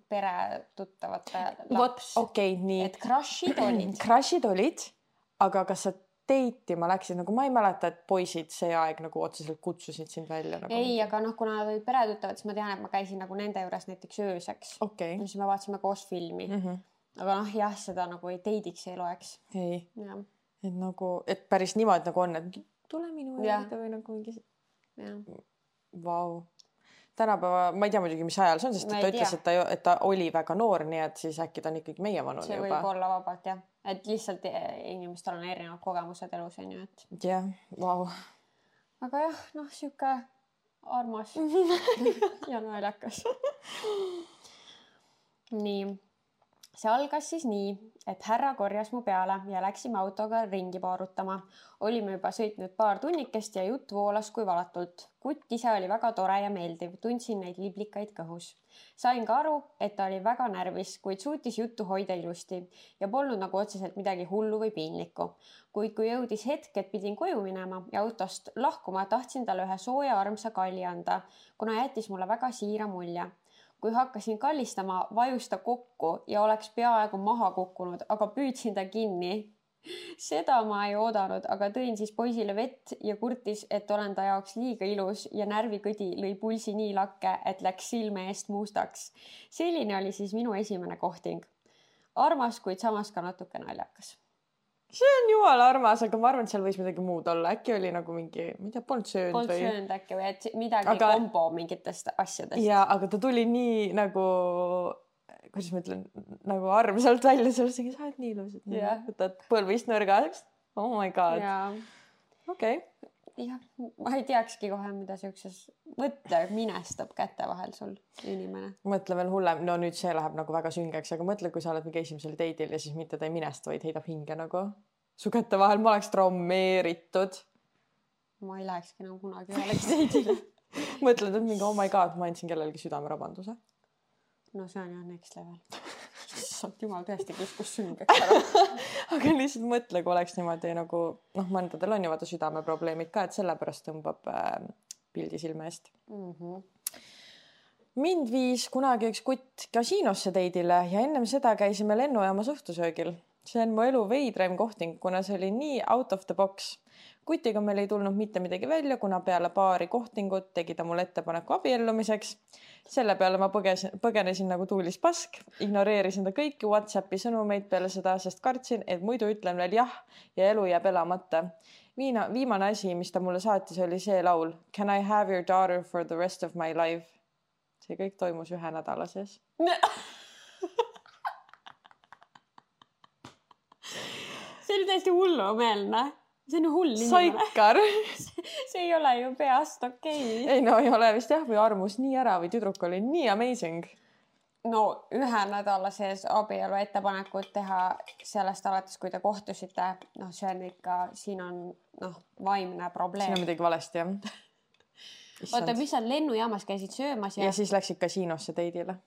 pere tuttavate laps. okei okay,, nii. et crush'id [clears throat] olid. Crush'id olid, aga kas sa date ima läksid, nagu ma ei mäleta, et poisid see aeg nagu otseselt kutsusid sind välja nagu. ei, aga noh, kuna nad olid peretuttavad, siis ma tean, et ma käisin nagu nende juures näiteks ööseks okay.. siis me vaatasime koos filmi mm. -hmm. aga noh, jah, seda nagu ei date'iks ei loeks. ei, et nagu, et päris niimoodi nagu on, et tule minu juurde või nagu mingi. Vau tänapäeva, ma ei tea muidugi, mis ajal see on, sest ta ütles, et ta, et ta oli väga noor, nii et siis äkki ta on ikkagi meievanune juba. see võib olla vabalt jah, et lihtsalt eh, inimestel on erinevad kogemused elus on ju, et. jah, vau. aga jah, noh, sihuke armas [laughs] [laughs] ja naljakas. nii see algas siis nii, et härra korjas mu peale ja läksime autoga ringi paarutama. olime juba sõitnud paar tunnikest ja jutt voolas kui valatult. kutt ise oli väga tore ja meeldiv, tundsin neid liblikaid kõhus. sain ka aru, et ta oli väga närvis, kuid suutis juttu hoida ilusti ja polnud nagu otseselt midagi hullu või piinlikku. kuid kui jõudis hetk, et pidin koju minema ja autost lahkuma, tahtsin talle ühe sooja armsa kalli anda, kuna jättis mulle väga siira mulje kui hakkasin kallistama, vajus ta kokku ja oleks peaaegu maha kukkunud, aga püüdsin ta kinni. [laughs] seda ma ei oodanud, aga tõin siis poisile vett ja kurtis, et olen ta jaoks liiga ilus ja närvikõdi lõi pulsi nii lakke, et läks silme eest mustaks. selline oli siis minu esimene kohting. armas, kuid samas ka natuke naljakas see on jumala armas, aga ma arvan, et seal võis midagi muud olla, äkki oli nagu mingi, ma ei tea, polnud söönud polnud või? söönud äkki või et midagi aga... kombo mingitest asjadest. ja, aga ta tuli nii nagu, kuidas ma ütlen, nagu armsalt välja, sa oled nii ilus, et võtad põlvist nõrgaks. Oh my god. okei okay jah, ma ei teakski kohe, mida siukses, mõtle, minestab käte vahel sul inimene. mõtle veel hullem, no nüüd see läheb nagu väga süngeks, aga mõtle, kui sa oled mingi esimesel date'il ja siis mitte ta ei minesta, vaid heidab hinge nagu su käte vahel, ma oleks traumeeritud. ma ei lähekski enam kunagi ühelegi date'ile [laughs] mõtled, et mingi oh my god, ma andsin kellelegi südamerabanduse. no see on jah next level issand jumal, tõesti kiskus süngeks ära aga lihtsalt mõtle, kui oleks niimoodi nagu noh, mõndadel on ju vaata südameprobleemid ka, et sellepärast tõmbab äh, pildi silme eest mm. -hmm mind viis kunagi üks kutt kasiinosse teidile ja ennem seda käisime lennujaamas õhtusöögil. See on mu elu veidraim kohting, kuna see oli nii out of the box. kutiga meil ei tulnud mitte midagi välja, kuna peale paari kohtingut tegi ta mulle ettepaneku abiellumiseks. selle peale ma põgesin, põgenesin nagu tuulis pask, ignoreerisin ta kõiki Whatsappi sõnumeid peale seda, sest kartsin, et muidu ütlen veel jah ja elu jääb elamata. viina, viimane asi, mis ta mulle saatis, oli see laul Can I have your daughter for the rest of my life? see kõik toimus ühe nädala sees [laughs] see oli täiesti hullumeelne. see on ju hull inimene. saikar [laughs] see ei ole ju peast okei okay.. ei no ei ole vist jah, või armus nii ära või tüdruk oli nii amazing. no ühe nädala sees abielu ettepanekut teha sellest alates, kui te kohtusite, noh, see on ikka, siin on noh, vaimne probleem. siin on midagi valesti jah. [laughs] oota, mis sa lennujaamas käisid söömas ja? ja siis läksid kasiinosse teidile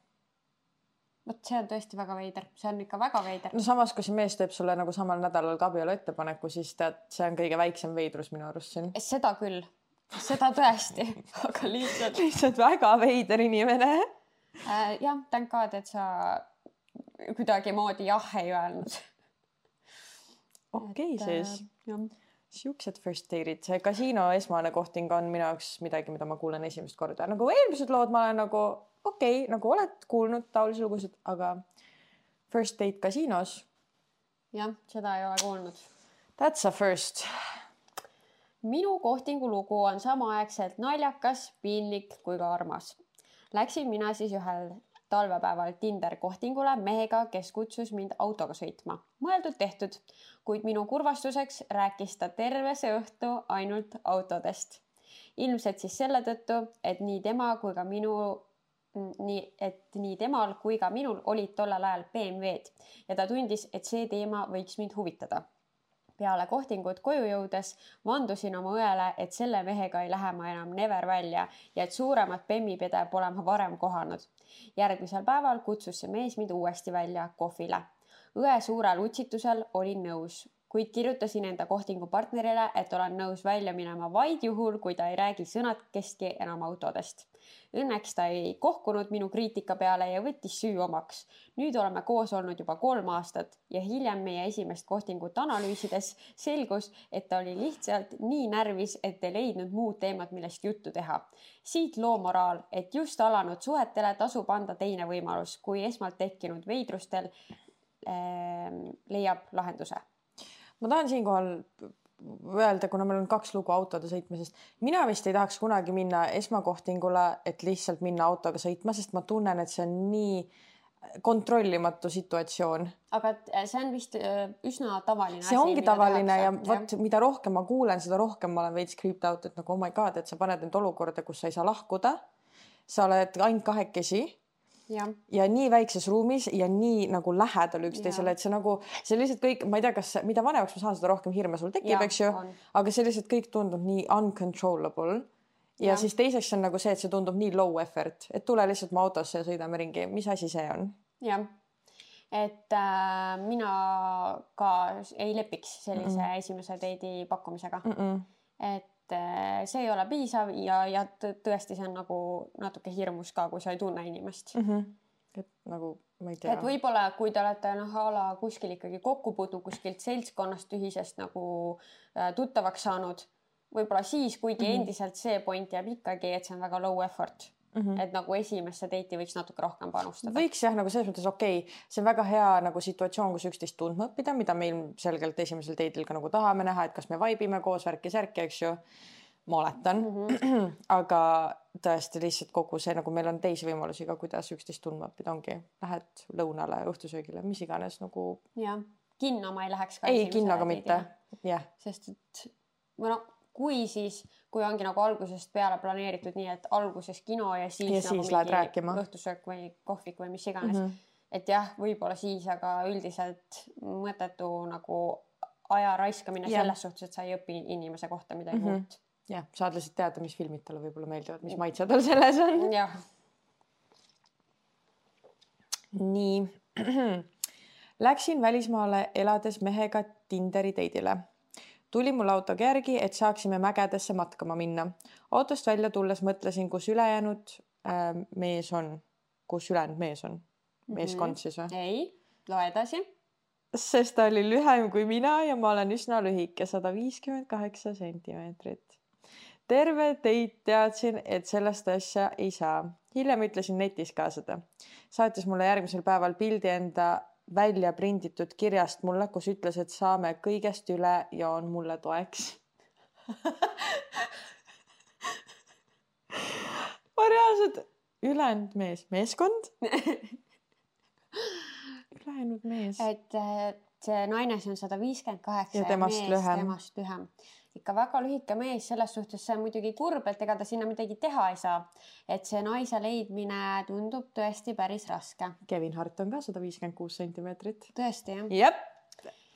vot see on tõesti väga veider, see on ikka väga veider. no samas, kui see mees teeb sulle nagu samal nädalal ka abielu ettepaneku, siis tead, see on kõige väiksem veidrus minu arust siin. seda küll, seda tõesti [laughs] aga lihtsalt. lihtsalt väga veider inimene äh,. jah, thank god, et sa kuidagimoodi jah ei öelnud. okei okay, siis äh,. siuksed first date'id, see kasiino esmane kohting on minu jaoks midagi, mida ma kuulen esimest korda, nagu eelmised lood ma olen nagu okei okay,, nagu oled kuulnud taolisi lugusid, aga first date kasiinos. jah, seda ei ole kuulnud. That's a first. minu kohtingu lugu on samaaegselt naljakas, piinlik kui ka armas. Läksin mina siis ühel talvepäeval Tinder kohtingule mehega, kes kutsus mind autoga sõitma. mõeldud-tehtud, kuid minu kurvastuseks rääkis ta terve see õhtu ainult autodest. ilmselt siis selle tõttu, et nii tema kui ka minu nii et nii temal kui ka minul olid tollel ajal BMW-d ja ta tundis, et see teema võiks mind huvitada. peale kohtingut koju jõudes vandusin oma õele, et selle mehega ei lähe ma enam never välja ja et suuremat bemmipede pole ma varem kohanud. järgmisel päeval kutsus see mees mind uuesti välja kohvile. õe suurel utsitusel olin nõus kuid kirjutasin enda kohtingu partnerile, et olen nõus välja minema vaid juhul, kui ta ei räägi sõnakestki enam autodest. Õnneks ta ei kohkunud minu kriitika peale ja võttis süü omaks. nüüd oleme koos olnud juba kolm aastat ja hiljem meie esimest kohtingut analüüsides selgus, et ta oli lihtsalt nii närvis, et ei leidnud muud teemat, millest juttu teha. siit loo moraal, et just alanud suhetele tasub anda teine võimalus, kui esmalt tekkinud veidrustel äh, leiab lahenduse ma tahan siinkohal öelda, kuna meil on kaks lugu autode sõitmisest, mina vist ei tahaks kunagi minna esmakohtingule, et lihtsalt minna autoga sõitma, sest ma tunnen, et see on nii kontrollimatu situatsioon. aga see on vist äh, üsna tavaline. see ongi tavaline ja vot, mida rohkem ma kuulen, seda rohkem ma olen veits creeped out, et nagu oh my god, et sa paned end olukorda, kus sa ei saa lahkuda. sa oled ainult kahekesi ja, ja nii väikses ruumis ja nii nagu lähedal üksteisele, et see nagu, see lihtsalt kõik, ma ei tea, kas, mida vanemaks ma saan, seda rohkem hirme sul tekib, eks ju, aga see lihtsalt kõik tundub nii uncontrollable. ja, ja siis teiseks on nagu see, et see tundub nii low effort, et tule lihtsalt mu autosse ja sõidame ringi, mis asi see on? jah, et äh, mina ka ei lepiks sellise mm -mm. esimese date'i pakkumisega mm. -mm. et Äh, see ei ole piisav ja, ja tõesti, see on nagu natuke hirmus ka, kui sa ei tunne inimest mm. -hmm. et nagu ma ei tea. et võib-olla, kui te olete noh, a la kuskil ikkagi kokku puutunud kuskilt seltskonnast ühisest nagu äh, tuttavaks saanud, võib-olla siis, kuigi mm -hmm. endiselt see point jääb ikkagi, et see on väga low effort Mm -hmm. et nagu esimesse date'i võiks natuke rohkem panustada. võiks jah, nagu selles mõttes okei okay., see on väga hea nagu situatsioon, kus üksteist tundma õppida, mida me ilmselgelt esimesel date'il ka nagu tahame näha, et kas me vibe ime koos värki-särki, eks ju. ma oletan mm, -hmm. [clears throat] aga tõesti lihtsalt kogu see nagu meil on teisi võimalusi ka, kuidas üksteist tundma õppida, ongi, lähed lõunale, õhtusöögile, mis iganes nagu. jah, kinno ma ei läheks ka. ei, kinnoga mitte, jah. sest et või no kui siis, kui ongi nagu algusest peale planeeritud nii, et alguses kino ja siis, ja nagu siis lähed rääkima õhtusöök või kohvik või mis iganes mm. -hmm. et jah, võib-olla siis, aga üldiselt mõttetu nagu aja raiskamine yeah. selles suhtes, et sa ei õpi inimese kohta midagi mm -hmm. uut. jah, saad lihtsalt teada, mis filmid talle võib-olla meeldivad, mis maitse tal selles on. jah. nii [clears throat] Läksin välismaale elades mehega Tinderi date'ile tuli mul autoga järgi, et saaksime mägedesse matkama minna. autost välja tulles mõtlesin, kus ülejäänud äh, mees on, kus ülejäänud mees on, meeskond -hmm. siis või? ei, loe edasi. sest ta oli lühem kui mina ja ma olen üsna lühike, sada viiskümmend kaheksa sentimeetrit. terve teid teadsin, et sellest asja ei saa. hiljem ütlesin netis ka seda. saatis mulle järgmisel päeval pildi enda välja prinditud kirjast mulle, kus ütles, et saame kõigest üle ja on mulle toeks ma reaalselt, ülejäänud mees, meeskond ülejäänud mees. et see naine, see on sada viiskümmend kaheksa ja temast mees, lühem. temast lühem. Ikka väga lühike mees, selles suhtes see on muidugi kurb, et ega ta sinna midagi teha ei saa. et see naise leidmine tundub tõesti päris raske. Kevin Hart on ka sada viiskümmend kuus sentimeetrit. tõesti jah? jep,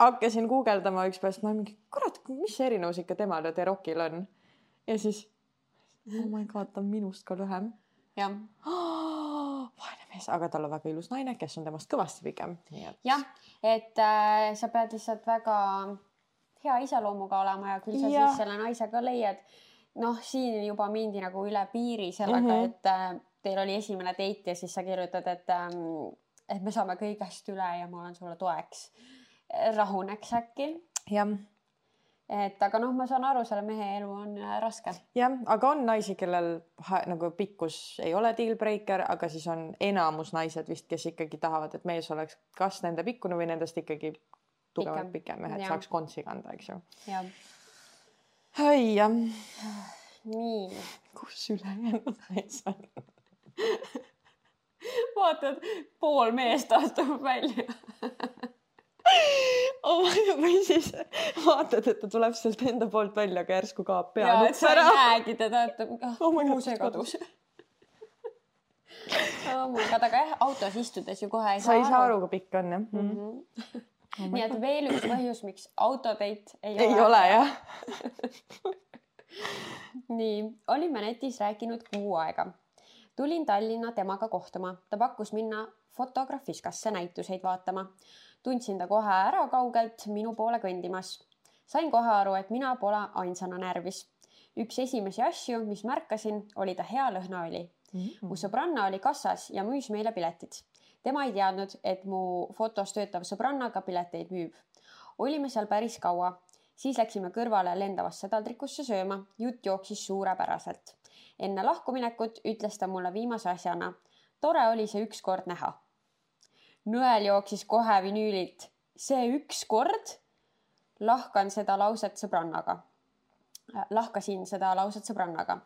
hakkasin guugeldama ükspäev, ma mingi, kurat, mis erinevus ikka temal ja The Rockil on. ja siis, oh my god, ta on minust ka lühem. jah [gasps] vaene mees, aga tal on väga ilus naine, kes on temast kõvasti pikem, jah, et äh, sa pead lihtsalt väga hea iseloomuga olema ja küll sa Jah. siis selle naise ka leiad. noh, siin juba mindi nagu üle piiri sellega mm. -hmm. et äh, teil oli esimene date ja siis sa kirjutad, et ähm, et me saame kõigest üle ja ma olen sulle toeks. rahuneks äkki, jah, et aga noh, ma saan aru, selle mehe elu on äh, raske. jah, aga on naisi, kellel nagu pikkus ei ole deal breaker, aga siis on enamus naised vist, kes ikkagi tahavad, et mees oleks kas nende pikkune või nendest ikkagi tugevalt Pikem. pikem, et saaks kontsi kanda, eks ju. ai jah, nii kus ülejäänud naised? [laughs] vaatad, pool meest astub välja oh, või siis vaatad, et ta tuleb sealt enda poolt välja, aga järsku kaob pea ja et sa ei ära. näegi teda, et ah, Oh kuhu see kadus. oh my god, aga jah, autos istudes ju kohe ei sa ei saa aru, kui pikk on jah mm. -hmm. -hmm. nii et veel üks põhjus, miks autodate ei, ei ole jah. [laughs] nii, olime netis rääkinud kuu aega. tulin Tallinna temaga kohtuma, ta pakkus minna Fotografiskasse näituseid vaatama. tundsin ta kohe ära kaugelt minu poole kõndimas. sain kohe aru, et mina pole ainsana närvis. üks esimesi asju, mis märkasin, oli ta hea lõhnaõli. mu sõbranna oli kassas ja müüs meile piletid. Tema ei teadnud, et mu fotos töötav sõbranna ka pileteid müüb. olime seal päris kaua, siis läksime kõrvale lendavasse taldrikusse sööma, jutt jooksis suurepäraselt. enne lahkuminekut ütles ta mulle viimase asjana. tore oli see ükskord näha. nõel jooksis kohe vinüülilt. see ükskord, lahkan seda lauset sõbrannaga. lahkasin seda lauset sõbrannaga.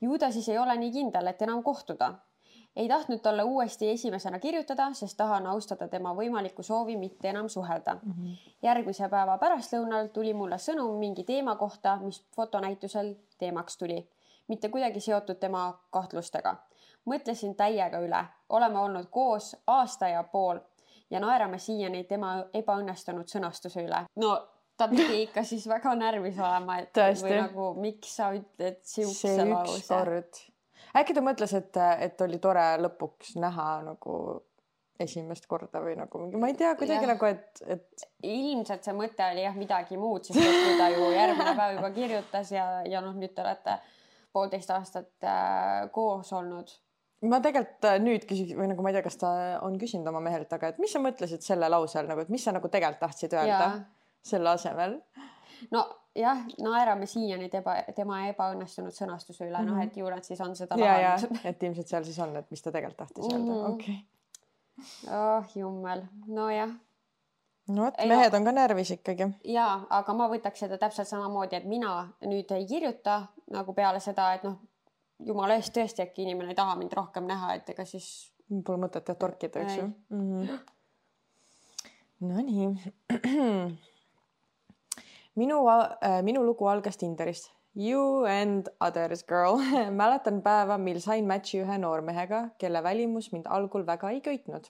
ju ta siis ei ole nii kindel, et enam kohtuda. Ei tahtnud talle uuesti esimesena kirjutada, sest tahan austada tema võimalikku soovi mitte enam suhelda. järgmise päeva pärastlõunal tuli mulle sõnum mingi teema kohta, mis fotonäitusel teemaks tuli. mitte kuidagi seotud tema kahtlustega. mõtlesin täiega üle, oleme olnud koos aasta ja pool ja naerame siiani tema ebaõnnestunud sõnastuse üle. no ta pidi ikka siis väga närvis olema, et [laughs] Tõesti. või nagu miks sa ütled see siukse lause. ükskord. Äkki ta mõtles, et, et oli tore lõpuks näha nagu esimest korda või nagu mingi, ma ei tea, kuidagi nagu, et, et ilmselt see mõte oli jah midagi muud, sest kui ta ju järgmine päev juba kirjutas ja, ja noh, nüüd te olete poolteist aastat äh, koos olnud. ma tegelikult äh, nüüd küsiks või nagu ma ei tea, kas ta on küsinud oma mehelt, aga et mis sa mõtlesid selle lause all nagu, et mis sa nagu tegelikult tahtsid öelda ja selle asemel? nojah, naerame siiani tema, tema ebaõnnestunud sõnastuse üle mm, -hmm. noh, Mhm. et ju nad siis on seda lahendanud. et ilmselt seal siis on, et mis ta tegelikult tahtis öelda Mhm. okei. oh jummel, nojah no vot, mehed on ka närvis ikkagi. ja, aga ma võtaks seda täpselt samamoodi, et mina nüüd ei kirjuta nagu peale seda, et noh, jumala eest tõesti äkki inimene ei taha mind rohkem näha, et ega siis Pole mõtet jah torkida, eks ju mm. -hmm. Nonii. [clears throat] minu, minu lugu algas Tinderist. You and others girl. [laughs] mäletan päeva, mil sain match'i ühe noormehega, kelle välimus mind algul väga ei köitnud.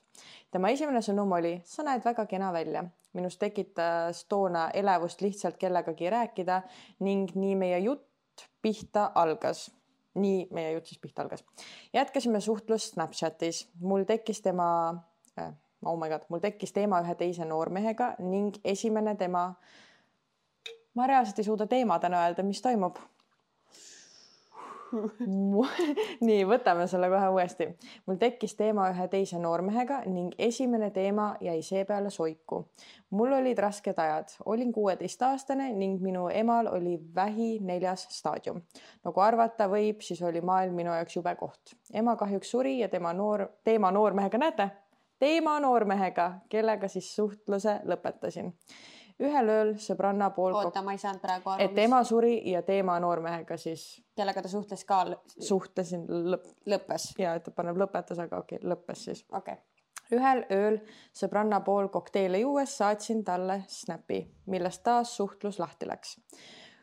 tema esimene sõnum oli, sa näed väga kena välja. minus tekitas toona elevust lihtsalt kellegagi rääkida ning nii meie jutt pihta algas nii meie jutt siis pihta algas. jätkasime suhtlust Snapchatis, mul tekkis tema äh,, oh my god, mul tekkis teema ühe teise noormehega ning esimene tema, ma reaalselt ei suuda teemadena öelda, mis toimub. [laughs] nii, võtame selle kohe uuesti. mul tekkis teema ühe teise noormehega ning esimene teema jäi seepeale soiku. mul olid rasked ajad, olin kuueteistaastane ning minu emal oli vähi neljas staadium. nagu arvata võib, siis oli maailm minu jaoks jube koht. ema kahjuks suri ja tema noor, teema noormehega, näete, teema noormehega, kellega siis suhtluse lõpetasin ühel ööl sõbranna pool. oota, ma ei saanud praegu aru. et ema suri ja teema noormehega siis. kellega ta suhtles ka? suhtlesin lõpp. lõppes. ja et ta paneb lõpetas, aga okei okay,, lõppes siis. okei okay. ühel ööl sõbranna pool kokteile juues saatsin talle snappi, millest taas suhtlus lahti läks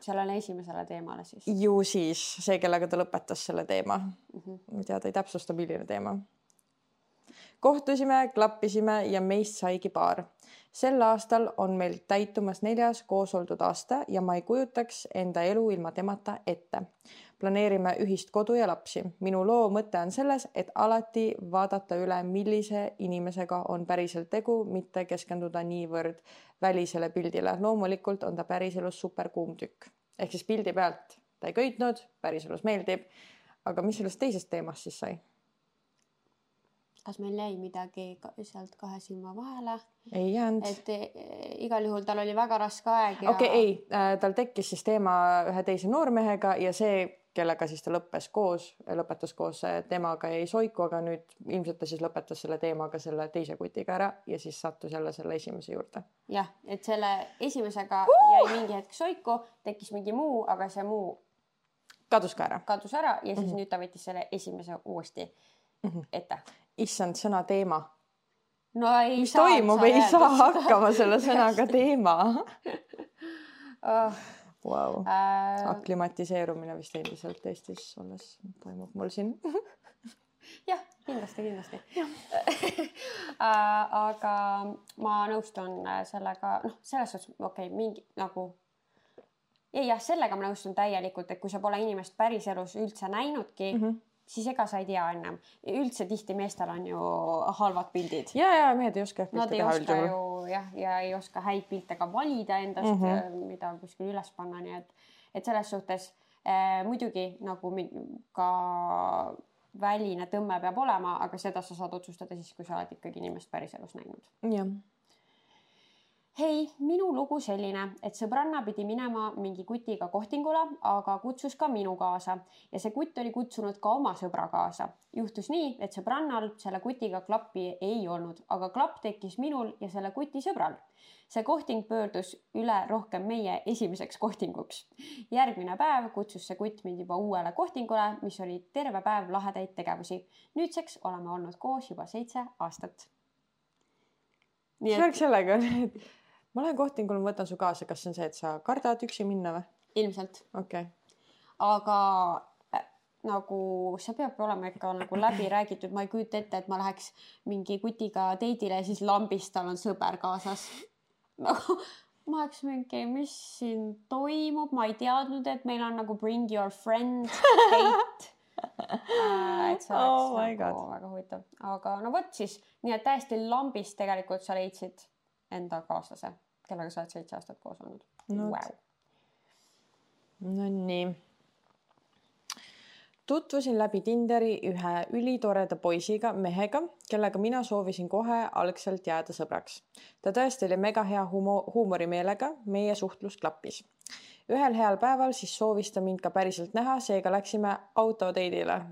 sellele esimesele teemale siis? ju siis see, kellega ta lõpetas selle teema mm. -hmm. ma ei tea, ta ei täpsusta, milline teema. kohtusime, klappisime ja meist saigi paar sel aastal on meil täitumas neljas koos oldud aasta ja ma ei kujutaks enda elu ilma temata ette. planeerime ühist kodu ja lapsi. minu loo mõte on selles, et alati vaadata üle, millise inimesega on päriselt tegu, mitte keskenduda niivõrd välisele pildile. loomulikult on ta päriselus super kuum tükk ehk siis pildi pealt ta ei köitnud, päriselus meeldib. aga mis sellest teisest teemast siis sai? Kas meil jäi midagi sealt kahe silma vahele? ei jäänud. et e, igal juhul tal oli väga raske aeg ja. okei okay,, ei äh,, tal tekkis siis teema ühe teise noormehega ja see, kellega siis ta lõppes koos, lõpetas koos äh, temaga jäi soiku, aga nüüd ilmselt ta siis lõpetas selle teemaga selle teise kutiga ära ja siis sattus jälle selle esimese juurde. jah, et selle esimesega uh! jäi mingi hetk soiku, tekkis mingi muu, aga see muu kadus ka ära. kadus ära ja siis mm -hmm. nüüd ta võttis selle esimese uuesti mm -hmm. ette issand, sõna teema. no ei mis toimub, ei saa hakkama selle sõnaga teema. Oh.. Wow. Äh... aklimatiseerumine vist endiselt Eestis olles toimub mul siin. Jah, kindlasti, kindlasti. [laughs] Äh, aga ma nõustun äh, sellega, noh, selles suhtes okei okay,, mingi nagu ja jah, sellega ma nõustun täielikult, et kui sa pole inimest päriselus üldse näinudki mm, -hmm siis ega sa ei tea ennem. üldse tihti meestel on ju halvad pildid. ja, ja mehed ei oska pilte teha üldjuhul. ju jah, ja ei oska häid pilte ka valida endast mm, -hmm. mida kuskil üles panna, nii et, et selles suhtes äh, muidugi nagu ka väline tõmme peab olema, aga seda sa saad otsustada siis, kui sa oled ikkagi inimest päriselus näinud. jah hei, minu lugu selline, et sõbranna pidi minema mingi kutiga kohtingule, aga kutsus ka minu kaasa ja see kutt oli kutsunud ka oma sõbra kaasa. juhtus nii, et sõbrannal selle kutiga klappi ei olnud, aga klapp tekkis minul ja selle kuti sõbral. see kohting pöördus üle rohkem meie esimeseks kohtinguks. järgmine päev kutsus see kutt mind juba uuele kohtingule, mis oli terve päev lahedaid tegevusi. nüüdseks oleme olnud koos juba seitse aastat. nii et. oleks sellega, et [laughs] ma lähen kohtingule, ma võtan su kaasa, kas see on see, et sa kardad üksi minna või? ilmselt. okei. Okay.. aga äh, nagu see peab olema ikka nagu läbi räägitud, ma ei kujuta ette, et ma läheks mingi kutiga date'ile ja siis lambist tal on sõber kaasas. nagu ma oleks mingi, mis siin toimub, ma ei teadnud, et meil on nagu bring your friend date. Äh, et see oleks oh nagu väga huvitav, aga no vot siis, nii et täiesti lambist tegelikult sa leidsid enda kaaslase, kellega sa oled seitse aastat koos olnud no, wow.. Nonii. tutvusin läbi Tinderi ühe ülitoreda poisiga, mehega, kellega mina soovisin kohe algselt jääda sõbraks. ta tõesti oli mega hea humo-, huumorimeelega, meie suhtlus klappis. ühel heal päeval siis soovis ta mind ka päriselt näha, seega läksime autoteidile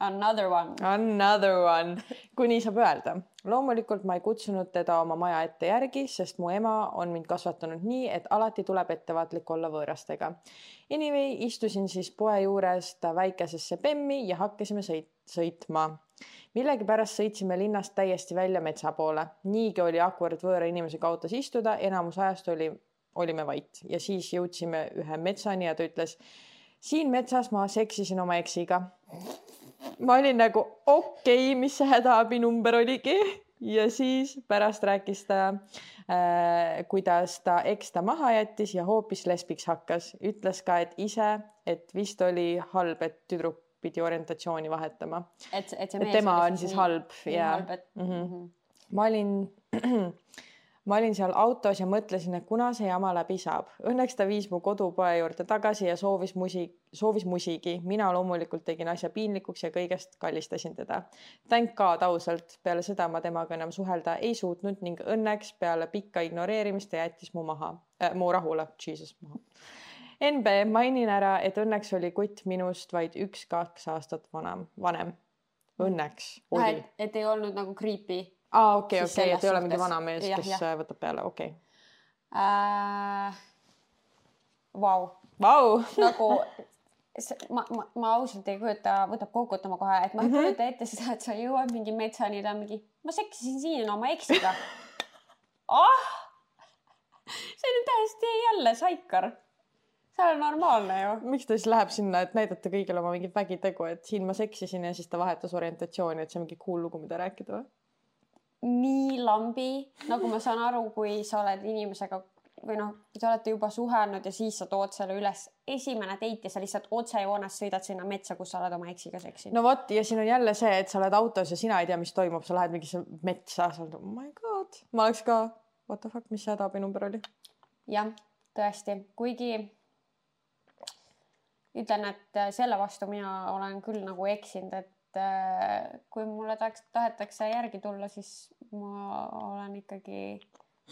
Another one. Another one, kui nii saab öelda. loomulikult ma ei kutsunud teda oma maja ette järgi, sest mu ema on mind kasvatanud nii, et alati tuleb ettevaatlik olla võõrastega. Anyway, istusin siis poe juures ta väikesesse bemmi ja hakkasime sõit, sõitma. millegipärast sõitsime linnast täiesti välja metsa poole. niigi oli awkward võõra inimesega autos istuda, enamus ajast oli, olime vait ja siis jõudsime ühe metsani ja ta ütles siin metsas ma seksisin oma eksiga ma olin nagu okei okay,, mis see hädaabinumber oligi ja siis pärast rääkis ta äh,, kuidas ta eks ta maha jättis ja hoopis lesbiks hakkas, ütles ka, et ise, et vist oli halb, et tüdruk pidi orientatsiooni vahetama. et, et see mees. tema on siis nii, halb ja. Mm -hmm. ma olin [clears throat] ma olin seal autos ja mõtlesin, et kuna see jama läbi saab. Õnneks ta viis mu kodupoe juurde tagasi ja soovis musi, soovis musigi. mina loomulikult tegin asja piinlikuks ja kõigest kallistasin teda. Thank God ausalt, peale seda ma temaga enam suhelda ei suutnud ning õnneks peale pikka ignoreerimist ta jättis mu maha äh,, mu rahule, jesus maha. NB, mainin ära, et õnneks oli kutt minust vaid üks-kaks aastat vanem, vanem. Õnneks oli. et ei olnud nagu creepy aa, okei, okei, et ei ole mingi vanamees, kes ja. Äh, võtab peale, okei okay. äh,. Vau. Vau. [laughs] nagu ma, ma, ma ausalt ei kujuta, võtab kokutama kohe, et ma ei -hmm. kujuta ette seda, et sa jõuad mingi metsani, ta on mingi, ma seksisin siin oma eksiga [laughs] ah, see on täiesti jälle saikar see on normaalne ju. miks ta siis läheb sinna, et näidata kõigile oma mingit vägitegu, et siin ma seksisin ja siis ta vahetas orientatsiooni, et see on mingi cool lugu, mida rääkida või? Nii lambi, nagu ma saan aru, kui sa oled inimesega või noh, kui te olete juba suhelnud ja siis sa tood selle üles, esimene date ja sa lihtsalt otsejoones sõidad sinna metsa, kus sa oled oma eksiga seksinud. no vot ja siin on jälle see, et sa oled autos ja sina ei tea, mis toimub, sa lähed mingisse metsa, sa oled oh my god, ma oleks ka what the fuck, mis see hädaabi-number oli? jah, tõesti, kuigi ütlen, et selle vastu mina olen küll nagu eksinud, et et kui mulle tahaks, tahetakse järgi tulla, siis ma olen ikkagi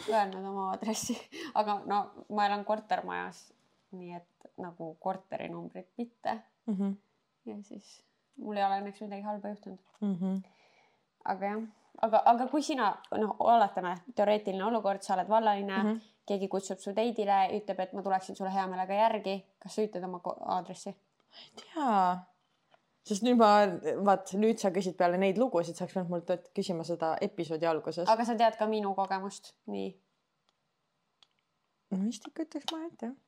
öelnud oma aadressi, [laughs] aga no ma elan kortermajas, nii et nagu korterinumbrit mitte mm. -hmm. ja siis mul ei ole õnneks midagi halba juhtunud mm. -hmm. aga jah, aga, aga kui sina noh, oletame teoreetiline olukord, sa oled vallaline mm, -hmm. keegi kutsub su date'ile, ütleb, et ma tuleksin sulle hea meelega järgi, kas sa ütled oma aadressi? ei tea sest nüüd ma, vaat nüüd sa küsid peale neid lugusid, sa oleks pidanud mult küsima seda episoodi alguses. aga sa tead ka minu kogemust, nii? no vist ikka ütleks ma ette jah.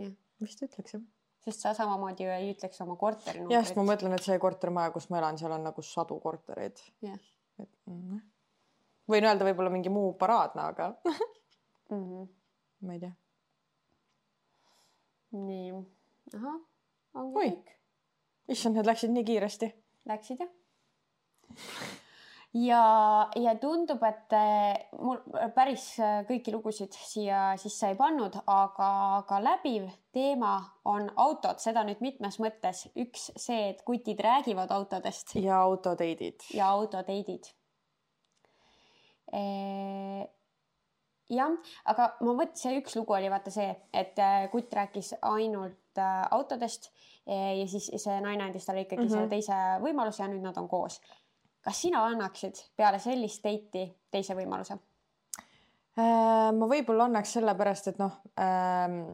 jah. vist ütleks jah. sest sa samamoodi ju ei ütleks oma korteri numbrit. jah, sest ma mõtlen, et see kortermaja, kus ma elan, seal on nagu sadu kortereid. jah. et mm, võin öelda võib-olla mingi muu paraadne, aga [laughs] mm. -hmm. ma ei tea. nii, ahah, ongi kõik issand, need läksid nii kiiresti. Läksid jah. ja, ja tundub, et eh, mul päris eh, kõiki lugusid siia sisse ei pannud, aga, aga läbiv teema on autod, seda nüüd mitmes mõttes. üks see, et kutid räägivad autodest. ja autoteidid. ja autoteidid e jah, aga ma mõtlesin, üks lugu oli vaata see, et kutt rääkis ainult autodest ja siis see naine andis talle ikkagi mm -hmm. selle mhm. teise võimaluse ja nüüd nad on koos. kas sina annaksid peale sellist date'i teise võimaluse? Äh, ma võib-olla annaks sellepärast, et noh ähm,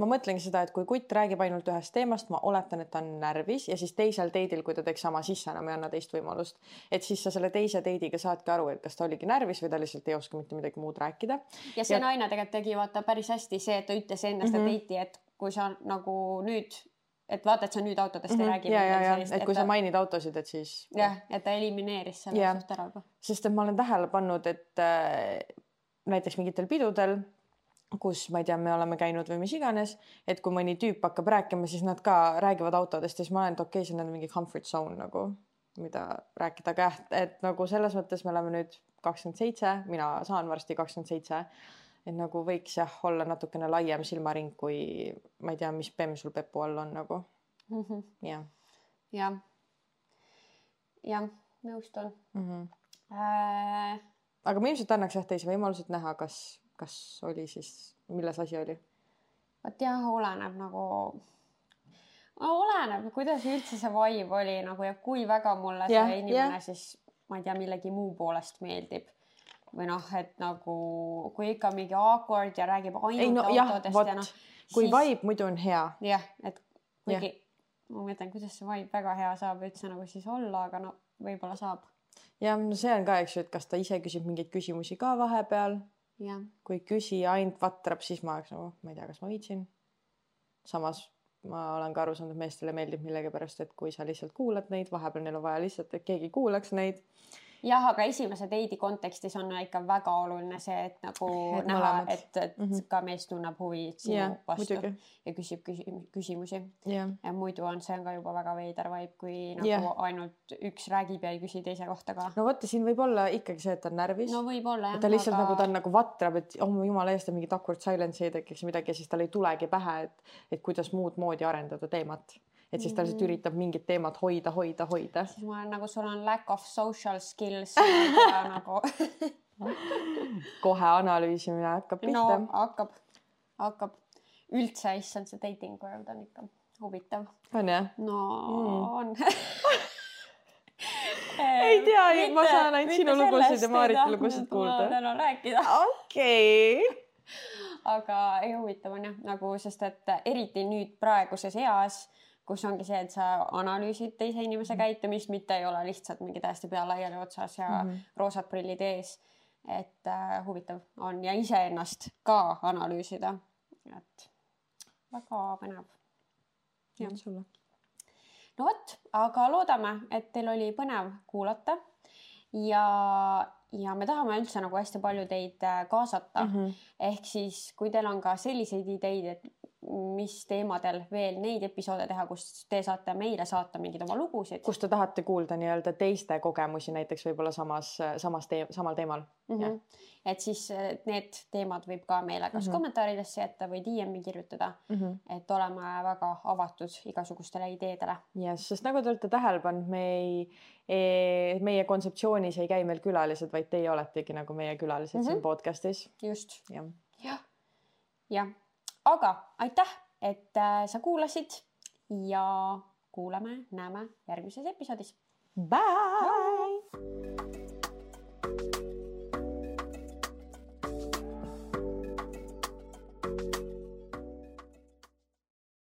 ma mõtlengi seda, et kui kutt räägib ainult ühest teemast, ma oletan, et ta on närvis ja siis teisel date'il, kui ta teeks sama, siis sa enam ei anna teist võimalust. et siis sa selle teise date'iga saadki aru, et kas ta oligi närvis või ta lihtsalt ei oska mitte midagi muud rääkida. ja see ja... naine tegelikult tegi vaata päris hästi see, et ta ütles enne seda mm -hmm. date'i, et kui sa nagu nüüd et vaata, et sa nüüd autodest mm -hmm. ei mhm. räägi. ja, ja, ja, et kui ta... sa mainid autosid, et siis. jah, et ta elimineeris selle yeah. suht ära juba. sest et ma olen tähele pannud, et äh, näiteks mingitel pidudel, kus ma ei tea, me oleme käinud või mis iganes, et kui mõni tüüp hakkab rääkima, siis nad ka räägivad autodest ja siis ma olen, et okei okay,, see on mingi comfort zone nagu, mida rääkida, aga jah, et nagu selles mõttes me oleme nüüd kakskümmend seitse, mina saan varsti kakskümmend seitse et nagu võiks jah, olla natukene laiem silmaring, kui ma ei tea, mis bemm sul pepu all on nagu mm -hmm.. jah. jah, jah, nõustun mm. -hmm. Äh... aga ma ilmselt annaks jah teise võimaluse, et näha, kas, kas oli siis, milles asi oli. vot jah, oleneb nagu no oleneb, kuidas üldse see vibe oli nagu ja kui väga mulle see ja, inimene ja. siis ma ei tea, millegi muu poolest meeldib või noh, et nagu kui ikka mingi awkward ja räägib ainult ei, no, autodest jah, ja noh. kui siis... vibe muidu on hea. jah, et kuigi ja. ma mõtlen, kuidas see vibe väga hea saab üldse nagu siis olla, aga no võib-olla saab. jah, no see on ka, eks ju, et kas ta ise küsib mingeid küsimusi ka vahepeal. kui küsija ainult vatrab, siis ma oleks nagu, ma ei tea, kas ma viitsin. samas ma olen ka aru saanud, et meestele meeldib millegipärast, et kui sa lihtsalt kuulad neid, vahepeal neil on vaja lihtsalt, et keegi kuulaks neid jah, aga esimese date'i kontekstis on ikka väga oluline see, et nagu et näha, et, et mm -hmm. ka mees tunneb huvi sinu yeah, vastu muidugi. ja küsib küsim küsimusi yeah.. ja muidu on see on ka juba väga veider vibe, kui nagu yeah. ainult üks räägib ja ei küsi teise kohta ka. no vot, siin võib olla ikkagi see, et ta on närvis. no võib-olla jah. ta lihtsalt aga... nagu ta on nagu vatrab, et oh jumala eest, mingit awkward silence'i ei tekiks midagi ja siis tal ei tulegi pähe, et, et kuidas muud moodi arendada teemat et siis ta lihtsalt mm. üritab mingit teemat hoida, hoida, hoida. siis ma olen nagu, sul on lack of social skills nagu [laughs] kohe analüüsimine hakkab pihta. no hakkab, hakkab. üldse, issand, see dating world on ikka huvitav. on jah? no mm. on [laughs] [laughs] ei tea, ma saan ainult sinu lugusid ja Maariti lugusid kuulda. täna rääkida. okei okay. aga ei huvitav on jah, nagu sest et eriti nüüd praeguses eas kus ongi see, et sa analüüsid teise inimese mm -hmm. käitumist, mitte ei ole lihtsalt mingi täiesti pea laiali otsas ja mm -hmm. roosad prillid ees. et äh, huvitav on ja iseennast ka analüüsida. et väga põnev. jah, sulle. no vot, aga loodame, et teil oli põnev kuulata ja, ja me tahame üldse nagu hästi palju teid äh, kaasata mm. -hmm. ehk siis, kui teil on ka selliseid ideid, et mis teemadel veel neid episoode teha, kus te saate meile saata mingeid oma lugusid. kus te tahate kuulda nii-öelda teiste kogemusi näiteks võib-olla samas, samas tee-, samal teemal mm. -hmm. et siis eh, need teemad võib ka meile kas mm -hmm. kommentaaridesse jätta või DM-i kirjutada mm. -hmm. et oleme väga avatud igasugustele ideedele. jah, sest nagu te olete tähele pannud, me ei e,, meie kontseptsioonis ei käi meil külalised, vaid teie oletegi nagu meie külalised mm -hmm. siin podcast'is. just ja.. jah, jah aga aitäh, et äh, sa kuulasid ja kuulame, näeme järgmises episoodis. Bye, Bye.!